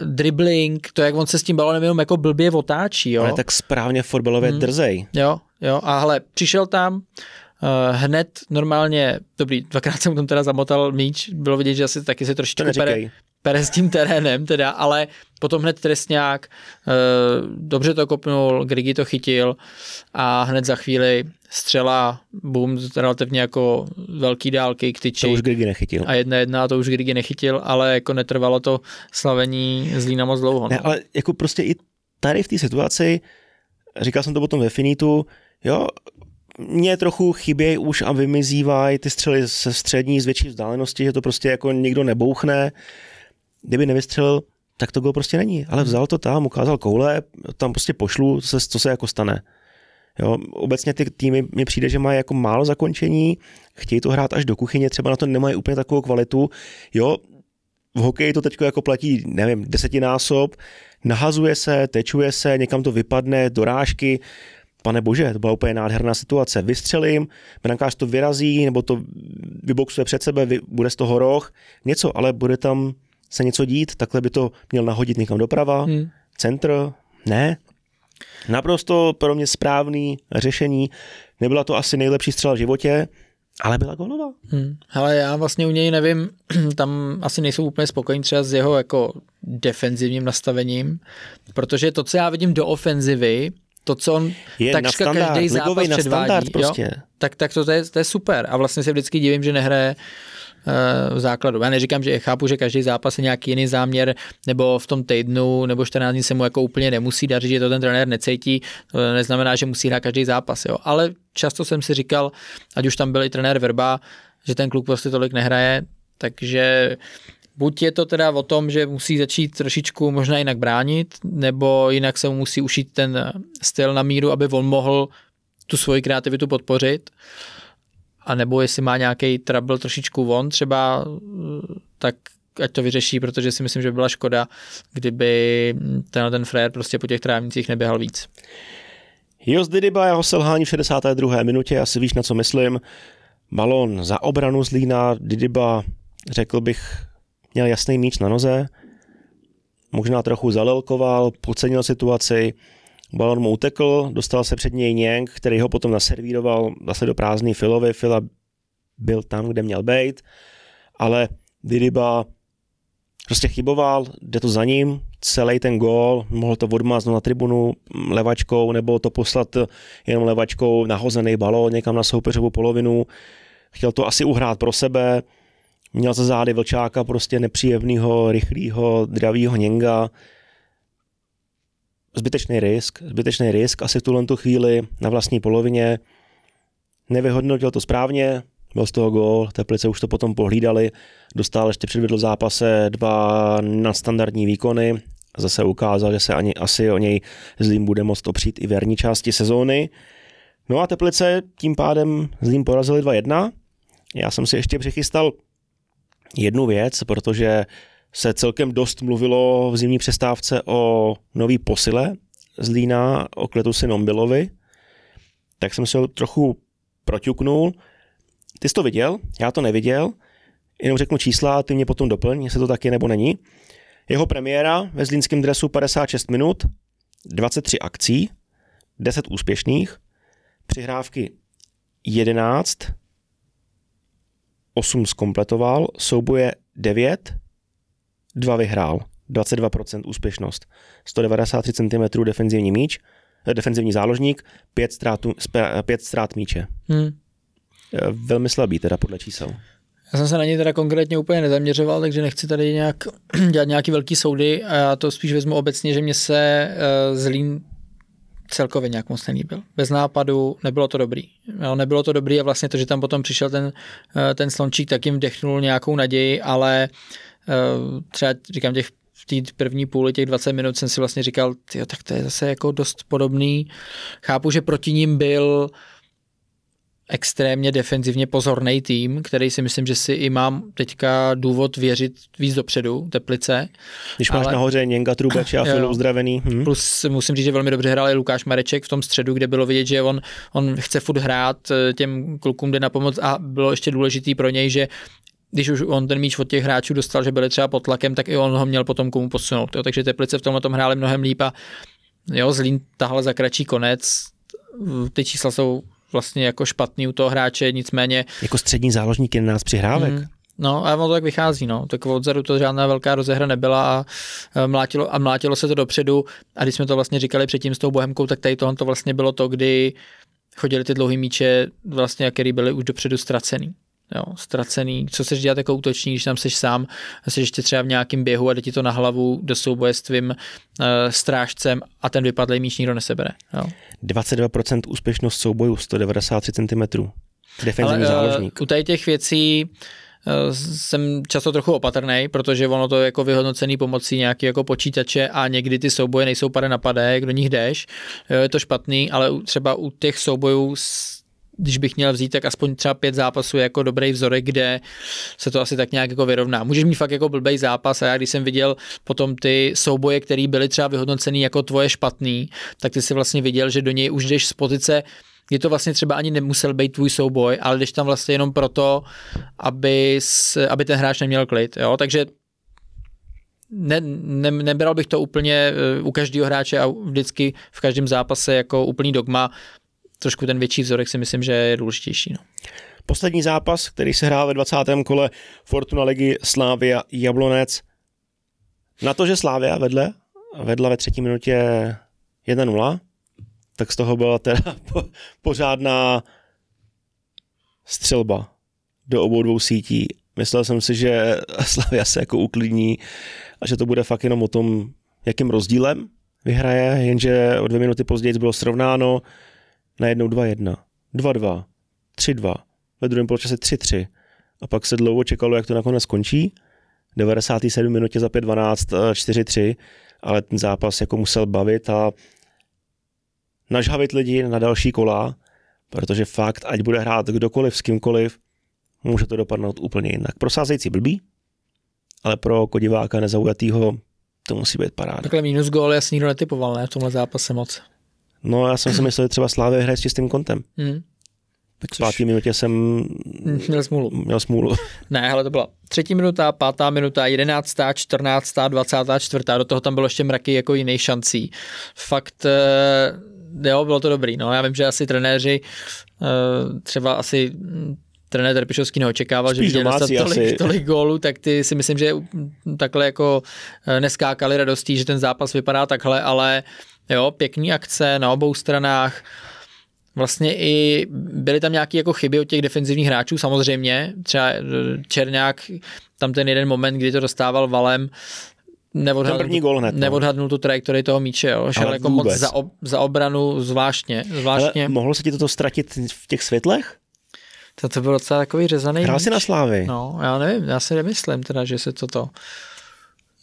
A: dribbling, to jak on se s tím balonem jenom jako blbě otáčí. Jo?
B: Ale tak správně fotbalově hmm. drzej.
A: Jo, jo, a hele, přišel tam, hned normálně, dobrý, dvakrát jsem tam teda zamotal míč, bylo vidět, že asi taky se trošičku pere, pere s tím terénem teda, ale potom hned trestňák, uh, dobře to kopnul, Grigi to chytil a hned za chvíli střela, boom, relativně jako velký dálky k tyči.
B: To už Grigi nechytil.
A: A jedna jedna, to už Grigi nechytil, ale jako netrvalo to slavení Zlína moc dlouho. No.
B: Ne, ale jako prostě i tady v té situaci, říkal jsem to potom ve Finitu, jo, mě trochu chybějí už a vymizívají ty střely se střední z větší vzdálenosti, že to prostě jako nikdo nebouchne. Kdyby nevystřelil, tak to gol prostě není. Ale vzal to tam, ukázal koule, tam prostě pošlu, co se, co se jako stane. Jo, obecně ty týmy mi přijde, že mají jako málo zakončení, chtějí to hrát až do kuchyně, třeba na to nemají úplně takovou kvalitu. Jo, v hokeji to teď jako platí, nevím, desetinásob, nahazuje se, tečuje se, někam to vypadne, dorážky, pane bože, to byla úplně nádherná situace. Vystřelím, brankář to vyrazí, nebo to vyboxuje před sebe, bude z toho roh, něco, ale bude tam se něco dít, takhle by to měl nahodit někam doprava, hmm. centr, ne. Naprosto pro mě správný řešení. Nebyla to asi nejlepší střela v životě, ale byla golová.
A: Hmm. Ale já vlastně u něj nevím, tam asi nejsou úplně spokojení třeba s jeho jako defenzivním nastavením, protože to, co já vidím do ofenzivy, to, co on
B: je takřka standard, každý zápas na předvádí, prostě. jo,
A: tak, tak to, to, je, to je super. A vlastně se vždycky divím, že nehraje uh, v základu. Já neříkám, že chápu, že každý zápas je nějaký jiný záměr, nebo v tom týdnu, nebo 14 dní se mu jako úplně nemusí dařit, že to ten trenér necítí. To neznamená, že musí hrát každý zápas. Jo. Ale často jsem si říkal, ať už tam byl i trenér Verba, že ten kluk prostě tolik nehraje, takže buď je to teda o tom, že musí začít trošičku možná jinak bránit, nebo jinak se mu musí ušít ten styl na míru, aby on mohl tu svoji kreativitu podpořit. A nebo jestli má nějaký trouble trošičku on třeba, tak ať to vyřeší, protože si myslím, že by byla škoda, kdyby ten, ten frér prostě po těch trávnicích neběhal víc.
B: Jos Didyba, jeho selhání v 62. minutě, asi víš, na co myslím. Balon za obranu Zlína, Didyba, řekl bych, měl jasný míč na noze, možná trochu zalelkoval, podcenil situaci, balon mu utekl, dostal se před něj Něng, který ho potom naservíroval zase do prázdný Filovi. Fila byl tam, kde měl být, ale Didyba prostě chyboval, jde to za ním, celý ten gól, mohl to odmáznout na tribunu levačkou, nebo to poslat jenom levačkou nahozený balón někam na soupeřovou polovinu. Chtěl to asi uhrát pro sebe, Měl za zády vlčáka prostě nepříjemného, rychlého, dravého něnga. Zbytečný risk, zbytečný risk asi v tuhle tu chvíli na vlastní polovině. Nevyhodnotil to správně, byl z toho gól, Teplice už to potom pohlídali, dostal ještě předvedl v zápase dva nadstandardní výkony, zase ukázal, že se ani asi o něj Zlým bude moct opřít i v jarní části sezóny. No a Teplice tím pádem Zlým porazili 2-1. Já jsem si ještě přichystal jednu věc, protože se celkem dost mluvilo v zimní přestávce o nový posile z Lína, o Kletusi Nombilovi, tak jsem si ho trochu proťuknul. Ty jsi to viděl, já to neviděl, jenom řeknu čísla, ty mě potom doplň, jestli to tak je nebo není. Jeho premiéra ve zlínském dresu 56 minut, 23 akcí, 10 úspěšných, přihrávky 11, 8 zkompletoval, souboje 9, 2 vyhrál, 22% úspěšnost, 193 cm defenzivní míč, eh, defenzivní záložník, 5 ztrát, 5 ztrát míče. Hmm. Eh, velmi slabý teda podle čísel.
A: Já jsem se na něj teda konkrétně úplně nezaměřoval, takže nechci tady nějak dělat nějaký velký soudy a já to spíš vezmu obecně, že mě se uh, Zlín celkově nějak moc nelíbil. Bez nápadu nebylo to dobrý. Jo, nebylo to dobrý a vlastně to, že tam potom přišel ten, eh, ten slončík, tak jim vdechnul nějakou naději, ale eh, třeba říkám těch v té první půli, těch 20 minut jsem si vlastně říkal, tyjo, tak to je zase jako dost podobný. Chápu, že proti ním byl extrémně defenzivně pozorný tým, který si myslím, že si i mám teďka důvod věřit víc dopředu, Teplice.
B: Když máš ale... nahoře Něnga, Trubače a Filu uzdravený.
A: Hm. Plus musím říct, že velmi dobře hrál i Lukáš Mareček v tom středu, kde bylo vidět, že on, on chce furt hrát, eh, těm klukům jde na pomoc a bylo ještě důležitý pro něj, že když už on ten míč od těch hráčů dostal, že byli třeba pod tlakem, tak i on ho měl potom komu posunout. Jo. Takže Teplice v tomhle tom hráli mnohem líp a jo, Zlín tahle za kratší konec. Ty čísla jsou vlastně jako špatný u toho hráče, nicméně...
B: Jako střední záložník 11 přihrávek. Mm,
A: No a ono to tak vychází, no. Tak odzadu to žádná velká rozehra nebyla a mlátilo, a mlátilo se to dopředu. A když jsme to vlastně říkali předtím s tou Bohemkou, tak tady tohle to vlastně bylo to, kdy chodili ty dlouhý míče, vlastně, který byly už dopředu ztracený jo, ztracený, co chceš dělat jako útočník, když tam seš sám, jsi ještě třeba v nějakém běhu a jde ti to na hlavu do souboje s tvým uh, strážcem a ten vypadlý míč nikdo nesebere. Jo.
B: 22% úspěšnost soubojů, 193 cm. Defenzivní Ale, záložník.
A: Uh, u tady těch věcí uh, jsem často trochu opatrný, protože ono to je jako vyhodnocený pomocí nějaký jako počítače a někdy ty souboje nejsou pade na pade, kdo nich jdeš, je to špatný, ale třeba u těch soubojů když bych měl vzít, tak aspoň třeba pět zápasů jako dobrý vzorek, kde se to asi tak nějak jako vyrovná. Můžeš mít fakt jako blbej zápas a já když jsem viděl potom ty souboje, které byly třeba vyhodnocený jako tvoje špatný, tak ty si vlastně viděl, že do něj už jdeš z pozice je to vlastně třeba ani nemusel být tvůj souboj, ale jdeš tam vlastně jenom proto, aby, aby ten hráč neměl klid. Jo? Takže ne, ne, nebral bych to úplně eh, u každého hráče a vždycky v každém zápase jako úplný dogma trošku ten větší vzorek si myslím, že je důležitější. No.
B: Poslední zápas, který se hrál ve 20. kole Fortuna ligy Slávia Jablonec. Na to, že Slávia vedle, vedla ve třetí minutě 1-0, tak z toho byla teda po, pořádná střelba do obou dvou sítí. Myslel jsem si, že Slavia se jako uklidní a že to bude fakt jenom o tom, jakým rozdílem vyhraje, jenže o dvě minuty později bylo srovnáno, najednou 2-1, 2-2, 3-2, ve druhém poločase 3-3 a pak se dlouho čekalo, jak to nakonec skončí. 97 minutě za 5-12, 4-3, ale ten zápas jako musel bavit a nažhavit lidi na další kola, protože fakt, ať bude hrát kdokoliv s kýmkoliv, může to dopadnout úplně jinak. Pro sázející blbý, ale pro kodiváka nezaujatýho to musí být paráda.
A: Takhle minus gól jasně nikdo netypoval, ne, v tomhle zápase moc.
B: No já jsem si myslel, že třeba Slávě hraje s čistým kontem. Hmm. Tak v páté minutě jsem
A: měl smůlu.
B: Měl smůlu.
A: Ne, ale to byla třetí minuta, pátá minuta, jedenáctá, čtrnáctá, dvacátá čtvrtá, do toho tam bylo ještě mraky jako jiných šancí. Fakt, eh, jo, bylo to dobrý. No, já vím, že asi trenéři eh, třeba asi hm, trenér Trpišovský neočekával, Spíš že bude dostat tolik, tolik gólů, tak ty si myslím, že takhle jako eh, neskákali radostí, že ten zápas vypadá takhle, ale Jo, pěkný akce na obou stranách. Vlastně i byly tam nějaké jako chyby od těch defenzivních hráčů, samozřejmě. Třeba eh, Černák, tam ten jeden moment, kdy to dostával valem, neodhadnul,
B: první gol hned, no.
A: neodhadnul tu trajektorii toho míče, jo. šel Ale jako moc za, ob, za obranu zvláštně. zvláštně.
B: Ale mohlo se ti toto ztratit v těch světlech?
A: To, to bylo docela takový řezaný
B: Hrál si na slávy.
A: No, já nevím, já si nemyslím teda, že se toto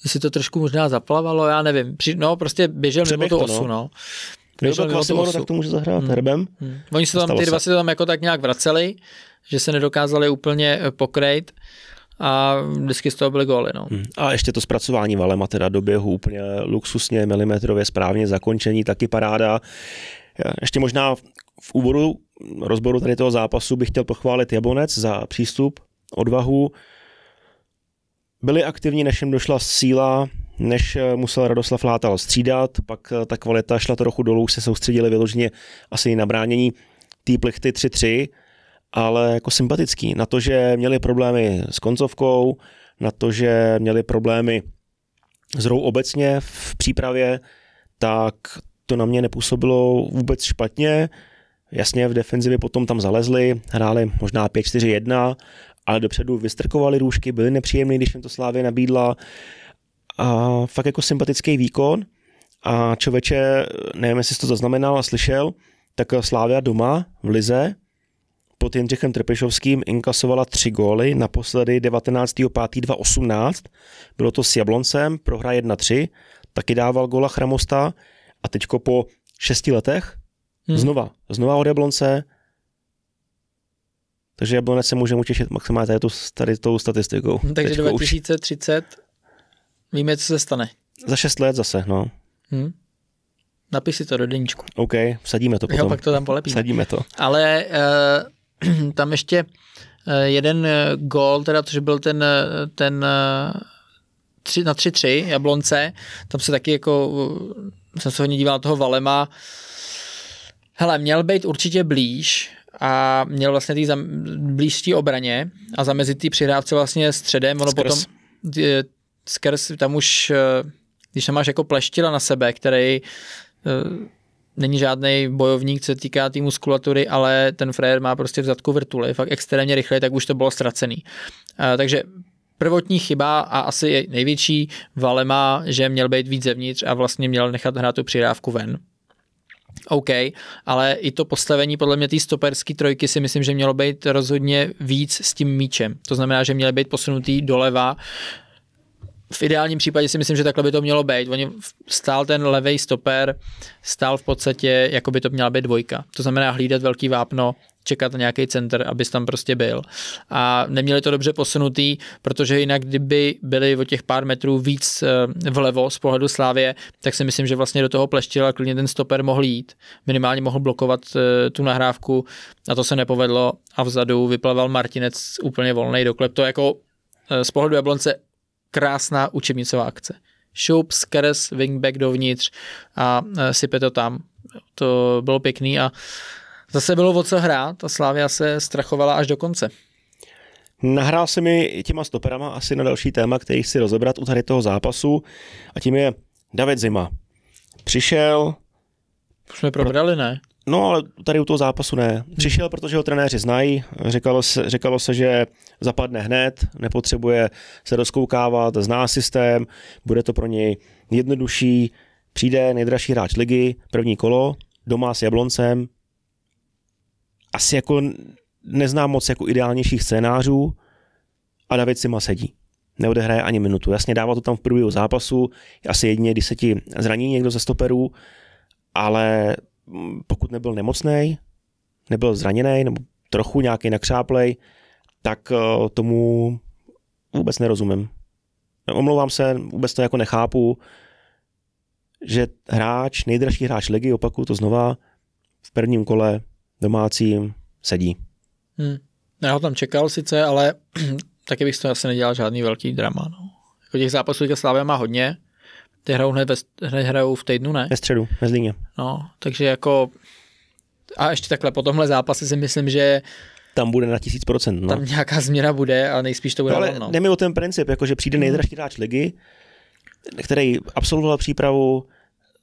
A: jestli to trošku možná zaplavalo, já nevím. Při, no, prostě běžel mimo tu osu, no. no.
B: Běžel mimo tu osu. tak to může zahrát hmm. herbem. Hmm.
A: Oni se tam, ty dva se tam jako tak nějak vraceli, že se nedokázali úplně eh, pokrejt a vždycky z toho byly góly. No. Hmm.
B: A ještě to zpracování Valema teda do běhu úplně luxusně, milimetrově správně, zakončení, taky paráda. Ještě možná v úvodu rozboru tady toho zápasu bych chtěl pochválit Jablonec za přístup, odvahu, byli aktivní, než jim došla síla, než eh, musel Radoslav Látal střídat, pak eh, ta kvalita šla trochu dolů, se soustředili vyloženě asi na bránění té plichty 3-3, ale jako sympatický. Na to, že měli problémy s koncovkou, na to, že měli problémy s hrou obecně v přípravě, tak to na mě nepůsobilo vůbec špatně. Jasně, v defenzivě potom tam zalezli, hráli možná 5-4-1, ale dopředu vystrkovali růžky, byly nepříjemné, když jim to Slávě nabídla. A fakt jako sympatický výkon. A člověče, nevím, jestli jsi to zaznamenal a slyšel, tak Slávia doma v Lize pod Jindřichem Trpešovským inkasovala tři góly, naposledy 19.5.2018, bylo to s Jabloncem, prohra 1-3, taky dával góla Chramosta a teďko po šesti letech hmm. znova, znova od Jablonce Takže Jablonec se může utěšit maximálně tady, tu, tady tou statistikou.
A: Takže
B: Teďko už
A: 2030 víme, co se stane.
B: Za 6 let zase, no.
A: Hm? Napiš si to do deníčku.
B: OK, vsadíme to
A: Jo,
B: potom.
A: pak to tam polepíme.
B: Sadíme to.
A: Ale uh, tam ještě uh, jeden uh, gól, teda, což byl ten, ten tři, na 3-3 Jablonce, tam se taky jako, jsem se hodně díval na toho Valema, hele, měl být určitě blíž a měl vlastně tý zam, blíž té obraně a zamezit té přihrávce vlastně středem, ono
B: Skrz.
A: potom je, skrz, tam už, eh, když tam máš jako pleštila na sebe, který eh, není žádný bojovník, co se týká té muskulatury, ale ten frajer má prostě v zadku vrtuly, fakt extrémně rychle, tak už to bylo ztracený. Eh, Takže prvotní chyba a asi největší Valema, že měl být víc zevnitř a vlastně měl nechat hrát tu přidávku ven. OK, ale i to postavení podle mě té stoperské trojky si myslím, že mělo být rozhodně víc s tím míčem. To znamená, že měly být posunutý doleva. V ideálním případě si myslím, že takhle by to mělo být. Oni stál ten levý stoper, stál v podstatě, jako by to měla být dvojka. To znamená hlídat velký vápno, čekat na nějaký center, abys tam prostě byl. A neměli to dobře posunutý, protože jinak, kdyby byli o těch pár metrů víc eh, vlevo z pohledu Slávě, tak si myslím, že vlastně do toho pleštila klidně ten stoper mohl jít. Minimálně mohl blokovat eh, tu nahrávku a to se nepovedlo a vzadu vyplaval Martinec úplně volný doklep. To jako eh, z pohledu Jablonce krásná učebnicová akce. Šup, skrz, wingback dovnitř a sype to tam. To bylo pěkný a Zase bylo o co hrát a Slávia se strachovala až do konce.
B: Nahrál se mi těma stoperama asi na další téma, který chci rozebrat u tady toho zápasu a tím je David Zima. Přišel,
A: Už jsme probrali, ne?
B: no ale tady u toho zápasu ne. Přišel, protože ho trenéři znají, říkalo se, říkalo se, že zapadne hned, nepotřebuje se rozkoukávat, zná systém, bude to pro něj jednodušší, přijde nejdražší hráč ligy, první kolo, doma s Jabloncem, asi jako neznám moc jako ideálnějších scénářů a David Sima sedí. Neodehraje ani minutu. Jasně dává to tam v průběhu zápasu, asi jedině, když se ti zraní někdo ze stoperů, ale pokud nebyl nemocný, nebyl zraněný nebo trochu nějaký nakřáplej, tak eh, tomu vůbec nerozumím. Omlouvám se, vůbec to jako nechápu, že hráč, nejdražší hráč ligy, opakuju to znova, v prvním kole domácím sedí.
A: Hmm. Já ho tam čekal sice, ale taky bych z toho asi nedělal žádný velký drama. No. Jako těch zápasů teďka Slávia má hodně, ty hrajou hned, ve, hned hrajou v týdnu, ne?
B: Ve středu, ve Zlíně.
A: No, takže jako a ještě takhle po tomhle zápase si myslím, že
B: Tam bude na tisíc procent. No.
A: tam nějaká změna bude a nejspíš to bude
B: No, ale
A: volno.
B: jde mi o ten princip, jako že přijde nejdražší hráč ligy, který absolvoval přípravu,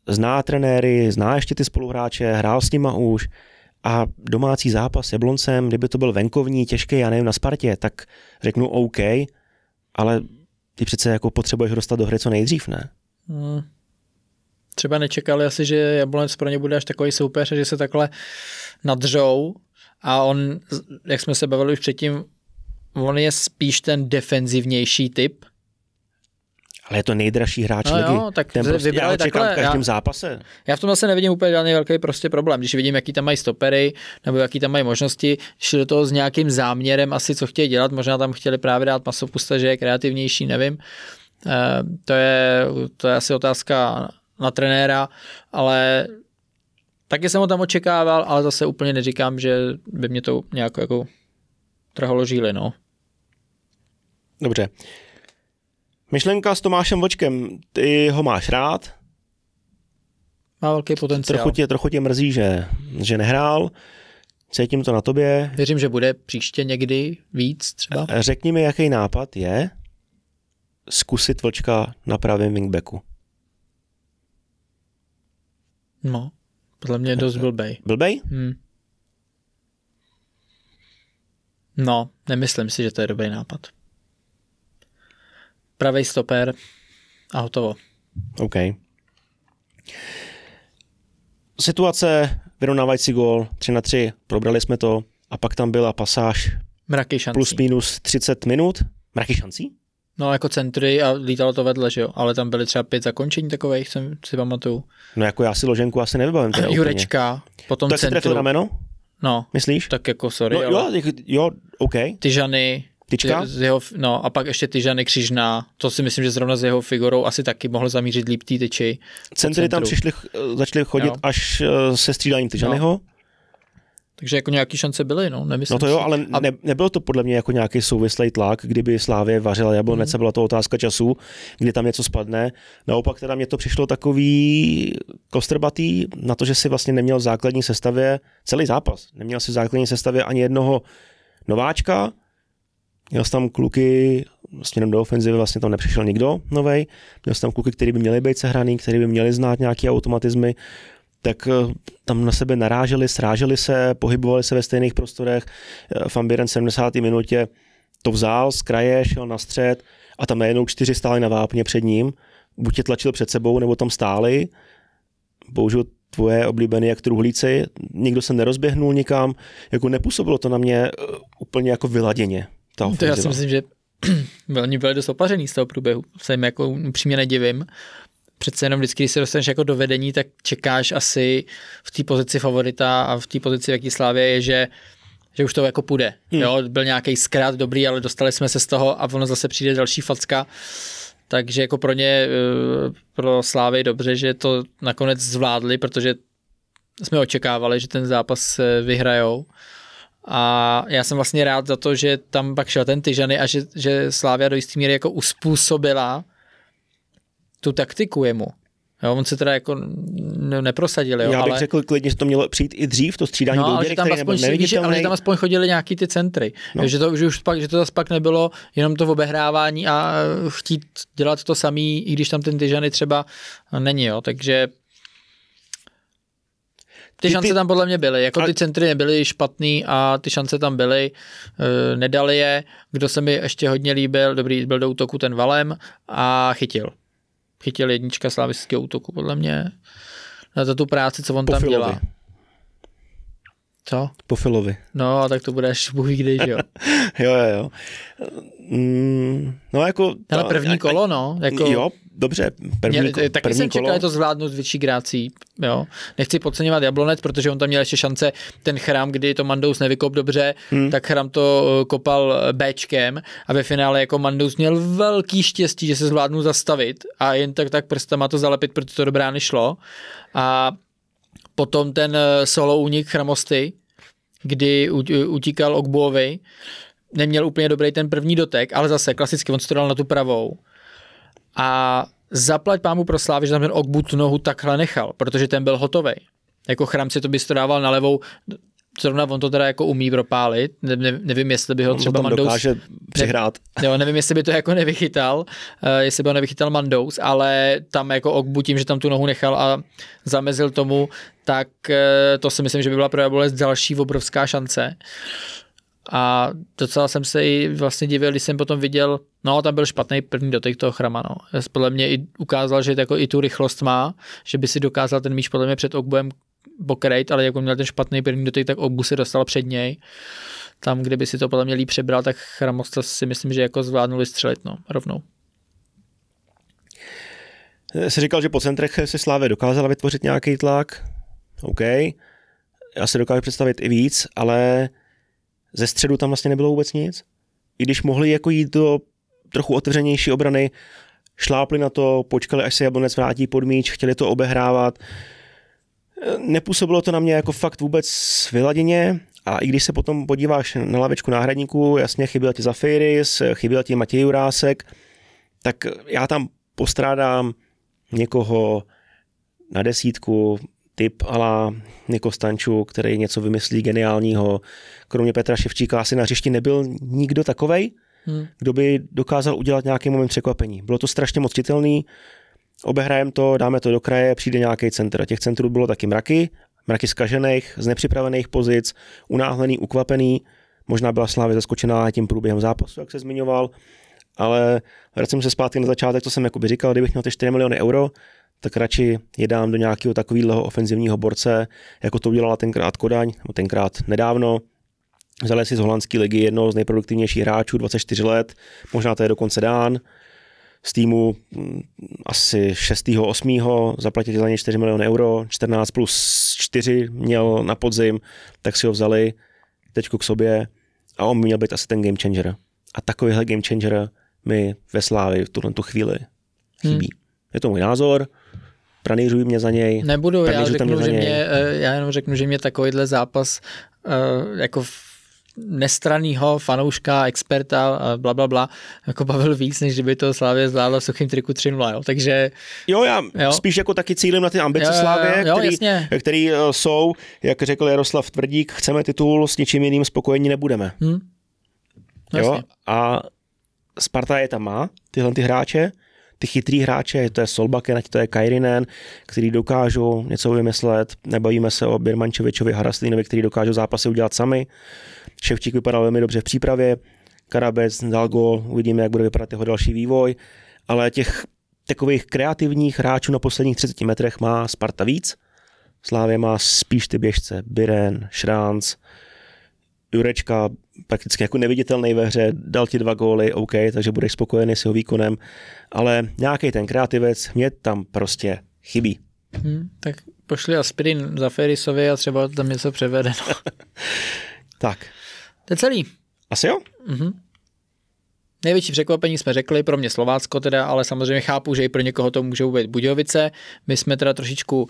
B: zná trenéry, zná ještě ty spoluhráče, hrál s nima už a domácí zápas s Jabloncem, kdyby to byl venkovní, těžký, já nevím, na Spartě, tak řeknu OK, ale ty přece jako potřebuješ dostat do hry co nejdřív, ne?
A: Hmm. Třeba nečekali asi, že Jablonec pro ně bude až takový soupeř že se takhle nadřou a on, jak jsme se bavili už předtím, on je spíš ten defenzivnější typ.
B: Ale je to nejdražší hráč
A: No
B: ligy.
A: jo, tak
B: Ten prostě, já ho čekám
A: takhle,
B: v každém
A: já-
B: zápase.
A: Já v tom zase nevidím úplně žádný velký prostě problém. Když vidím, jaký tam mají stopery, nebo jaký tam mají možnosti, šli do toho s nějakým záměrem asi, co chtějí dělat. Možná tam chtěli právě dát masopusta, že je kreativnější, nevím. Eh, to, je, to je asi otázka na trenéra, ale taky jsem ho tam očekával, ale zase úplně neříkám, že by mě to nějak jako trhalo žíly, no.
B: Dobře. Myšlenka s Tomášem Vočkem, ty ho máš rád,
A: Má velký potenciál.
B: trochu tě, trochu tě mrzí, že, že nehrál, cítím to na tobě.
A: Věřím, že bude příště někdy víc třeba.
B: Řekni mi, jaký nápad je zkusit Vlčka na pravém wingbacku.
A: No, podle mě je dost blbej.
B: Blbej?
A: Hmm. No, nemyslím si, že to je dobrý nápad. Pravý stoper a hotovo.
B: OK. Situace, vyrovnávající gól, 3 na 3, probrali jsme to a pak tam byla pasáž
A: Mraky šancí.
B: plus minus 30 minut. Mraky šancí?
A: No, jako centry a lítalo to vedle, že jo? Ale tam byly třeba pět zakončení takových, jsem si pamatuju.
B: No jako já si loženku asi nevybavím. Teda úplně.
A: Jurečka, potom
B: Tak si trefil
A: centru.
B: rameno?
A: No,
B: Myslíš?
A: tak jako sorry,
B: no,
A: ale
B: jo, jo, OK.
A: ty žany,
B: Tyčka?
A: z jeho, no a pak ještě ty žany křižná, to si myslím, že zrovna s jeho figurou asi taky mohl zamířit líp ty tyči.
B: Centry tam přišli, začali chodit
A: Jo.
B: až eh, se střídáním Tyžanyho.
A: Takže jako nějaký šance byly, no, nemyslím
B: No to jo, ale ne, nebylo to podle mě jako nějaký souvislý tlak, kdyby Slávě vařila jablonec,
A: Mhm.
B: byla to otázka času, kdy tam něco spadne. Naopak teda mě to přišlo takový kostrbatý na to, že si vlastně neměl v základní sestavě celý zápas. Neměl si v základní sestavě ani jednoho nováčka, měl jsi tam kluky směrem do ofenzivy, vlastně tam nepřišel nikdo novej, měl jsi tam kluky, kteří by měli být sehraný, kteří by měli znát nějaké automatizmy, tak eh, tam na sebe naráželi, sráželi se, pohybovali se ve stejných prostorech. Eh, Buren v 70. minutě to vzal z kraje, šel na střed a tam najednou čtyři stáli na vápně před ním. Buď je tlačil před sebou, nebo tam stáli. Použil tvoje oblíbené jak truhlíci, nikdo se nerozběhnul nikam, jako nepůsobilo to na mě eh, úplně jako vyladěně. Ta
A: To já si myslím, že oni byli dost opařený z toho průběhu. Se jim jako upřímně nedivím. Přece jenom vždycky, když se dostaneš jako do vedení, tak čekáš asi v té pozici favorita a v té pozici, v jaký slávě je, že že už to jako půjde. Hmm. Jo, byl nějaký zkrát dobrý, ale dostali jsme se z toho a ono zase přijde další facka. Takže jako pro ně, eh, pro Slávy dobře, že to nakonec zvládli, protože jsme očekávali, že ten zápas eh, vyhrajou. A já jsem vlastně rád za to, že tam pak šel ten Tyžany a že, že Slávia do jistý míry jako uspůsobila tu taktiku jemu. Jo, on se teda jako ne, neprosadil, jo,
B: Já bych
A: ale...
B: řekl klidně, že to mělo přijít i dřív, to střídání
A: No, ale
B: Bouděry,
A: že tam, aspoň, víš, ale že tam aspoň chodili nějaký ty centry.
B: No.
A: No. Že, to, že, už pak, že to zase pak nebylo jenom to obehrávání a chtít dělat to samý, i když tam ten Tyžany třeba není, jo. Takže ty šance tam podle mě byly, jako
B: Ale-
A: ty centry nebyly špatný a ty šance tam byly, eh, nedali je, kdo se mi ještě hodně líbil, dobrý, byl do útoku ten Valem a chytil. Chytil jednička slavického útoku, podle mě, za tu práci, co on
B: Po
A: tam
B: Filovi.
A: dělá. Co?
B: Po Filovi.
A: No, a tak to bude až bůh kdy, že jo.
B: Jo, jo, jo. Mm, no jako...
A: Ale
B: ta-
A: první
B: a-
A: kolo, no. Jako,
B: Jo, dobře, první,
A: Mě, taky
B: první
A: jsem
B: kolo.
A: čekal, že to zvládnu s větší grácí. Jo. Nechci podceňovat Jablonec, protože on tam měl ještě šance, ten chrám, kdy to Mandous nevykop dobře, hmm. tak chrám to eh, kopal eh, Bčkem a ve finále jako Mandous měl velký štěstí, že se zvládnu zastavit a jen tak tak prstama to zalepit, protože to dobrá nešlo. A potom ten eh, solo únik Chramosty, kdy utíkal Ogbuovi, neměl úplně dobrý ten první dotek, ale zase klasicky on se to dal na tu pravou. A zaplať pámu pro Slávy, že tam ten Ogbu tu nohu takhle nechal, protože ten byl hotový. Jako chrám si to bys to dával na levou, zrovna on to teda jako umí propálit, ne, ne, nevím, jestli by ho
B: On
A: třeba Mandous,
B: dokáže přihrát.
A: jo, nevím, jestli by to jako nevychytal, uh, jestli by ho nevychytal Mandous, ale tam jako Ogbu tím, že tam tu nohu nechal a zamezil tomu, tak uh, to si myslím, že by byla pro Jablonec další obrovská šance. A docela jsem se i vlastně divil, když jsem potom viděl, no tam byl špatný první dotek toho chrama, no. Podle mě i ukázal, že jako i tu rychlost má, že by si dokázal ten míč podle mě před Ogbuem pokrejt, ale jak on měl ten špatný první dotek, tak Ogbu se dostal před něj. Tam, kdyby si to podle mě líp přebral, tak Chramosta si myslím, že jako zvládnuli střelit, no, rovnou.
B: Jsi říkal, že po centrech si Slávě dokázala vytvořit nějaký tlak. OK. Já si dokážu představit i víc, ale ze středu tam vlastně nebylo vůbec nic. I když mohli jako jít do trochu otevřenější obrany, šlápli na to, počkali, až se Jablonec vrátí pod míč, chtěli to obehrávat. Nepůsobilo to na mě jako fakt vůbec vyladěně a i když se potom podíváš na lavečku náhradníků, jasně chyběl ti Zafiris, chyběl ti Matěj Jurásek, tak já tam postrádám někoho na desítku, typ ala Niko Stanču, který něco vymyslí geniálního. Kromě Petra Ševčíka asi na hřišti nebyl nikdo takovej,
A: Hmm.
B: kdo by dokázal udělat nějaký moment překvapení. Bylo to strašně moc citelný, obehrajeme to, dáme to do kraje, přijde nějaký centr. A těch centrů bylo taky mraky, mraky zkažených, z nepřipravených pozic, unáhlený, ukvapený. Možná byla Slávě zaskočená tím průběhem zápasu, jak se zmiňoval, ale vracím se zpátky na začátek, co jsem jakoby říkal, kdybych měl ty 4 miliony euro, tak radši je dám do nějakého takového ofenzivního borce, jako to udělala tenkrát Kodaň, nebo tenkrát nedávno. Vzali si z holandské ligy jednoho z nejproduktivnějších hráčů, 24 let, možná to je dokonce dán. z týmu mm, asi 6. 8. zaplatili za ně 4 miliony euro, 14 plus 4 měl na podzim, tak si ho vzali teďko k sobě a on měl být asi ten game changer. A takovýhle game changer mi ve Slávi v tuhle tu chvíli chybí. Hmm. Je to můj názor, pranířuj mě za něj.
A: Nebudu, já, řeknu, že mě, eh, já jenom řeknu, že mě takovýhle zápas uh, jako nestranýho fanouška, experta, bla, bla, bla, jako bavil víc, než kdyby to Slávě zvládlo v suchým triku 3 jo. Takže...
B: Jo, já jo. spíš jako taky cílem na ty ambice jo, Slávě, jo, který, který, jsou, jak řekl Jaroslav Tvrdík, chceme titul, s ničím jiným spokojení nebudeme. Hmm. Jo, a Sparta je tam má, tyhle ty hráče, ty chytrý hráče, to je Solbaken, ať to je Kairinen, který dokážou něco vymyslet, nebavíme se o Birmančevičovi, Haraslínovi, který dokážou zápasy udělat sami. Ševčík vypadal velmi dobře v přípravě, Karabec dal gol, uvidíme, jak bude vypadat jeho další vývoj, ale těch takových kreativních hráčů na posledních 30 metrech má Sparta víc. Slávě má spíš ty běžce, Biren, Šránc, Jurečka prakticky jako neviditelný ve hře, dal ti dva góly, OK, takže budeš spokojený s jeho výkonem, ale nějaký ten kreativec mě tam prostě chybí.
A: Hmm, tak pošli aspirin za Ferisovi a třeba tam něco převede. No.
B: tak.
A: To je celý.
B: Asi jo?
A: Mm-hmm. Největší překvapení jsme řekli, pro mě Slovácko teda, ale samozřejmě chápu, že i pro někoho to můžou být Budějovice. My jsme teda trošičku uh,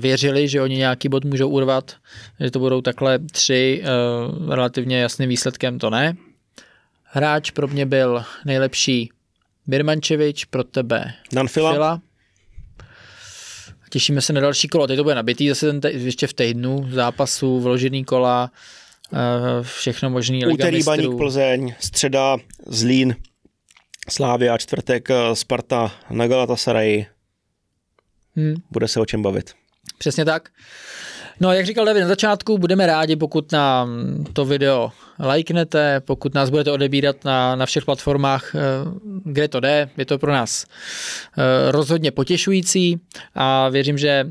A: věřili, že oni nějaký bod můžou urvat, že to budou takhle tři uh, relativně jasným výsledkem, to ne. Hráč pro mě byl nejlepší Birmančevič, pro tebe
B: Danfila. Fila.
A: Těšíme se na další kolo. Teď to bude nabitý zase ten te- ještě v týdnu zápasů, vložený kola. Eh, všechno možný.
B: Liga Úterý mistrů. Baník Plzeň, středa Zlín, Slávia, čtvrtek eh, Sparta na Galatasaray. Hmm. Bude se o čem bavit.
A: Přesně tak. No, jak říkal David na začátku, budeme rádi, pokud nám to video lajknete, pokud nás budete odebírat na, na všech platformách, eh, kde to jde. Je to pro nás rozhodně potěšující a věřím, že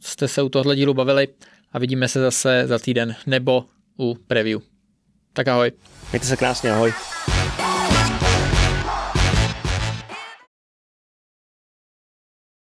A: jste se u tohle dílu bavili a vidíme se zase za týden nebo u preview. Tak ahoj.
B: Mějte se krásně, ahoj.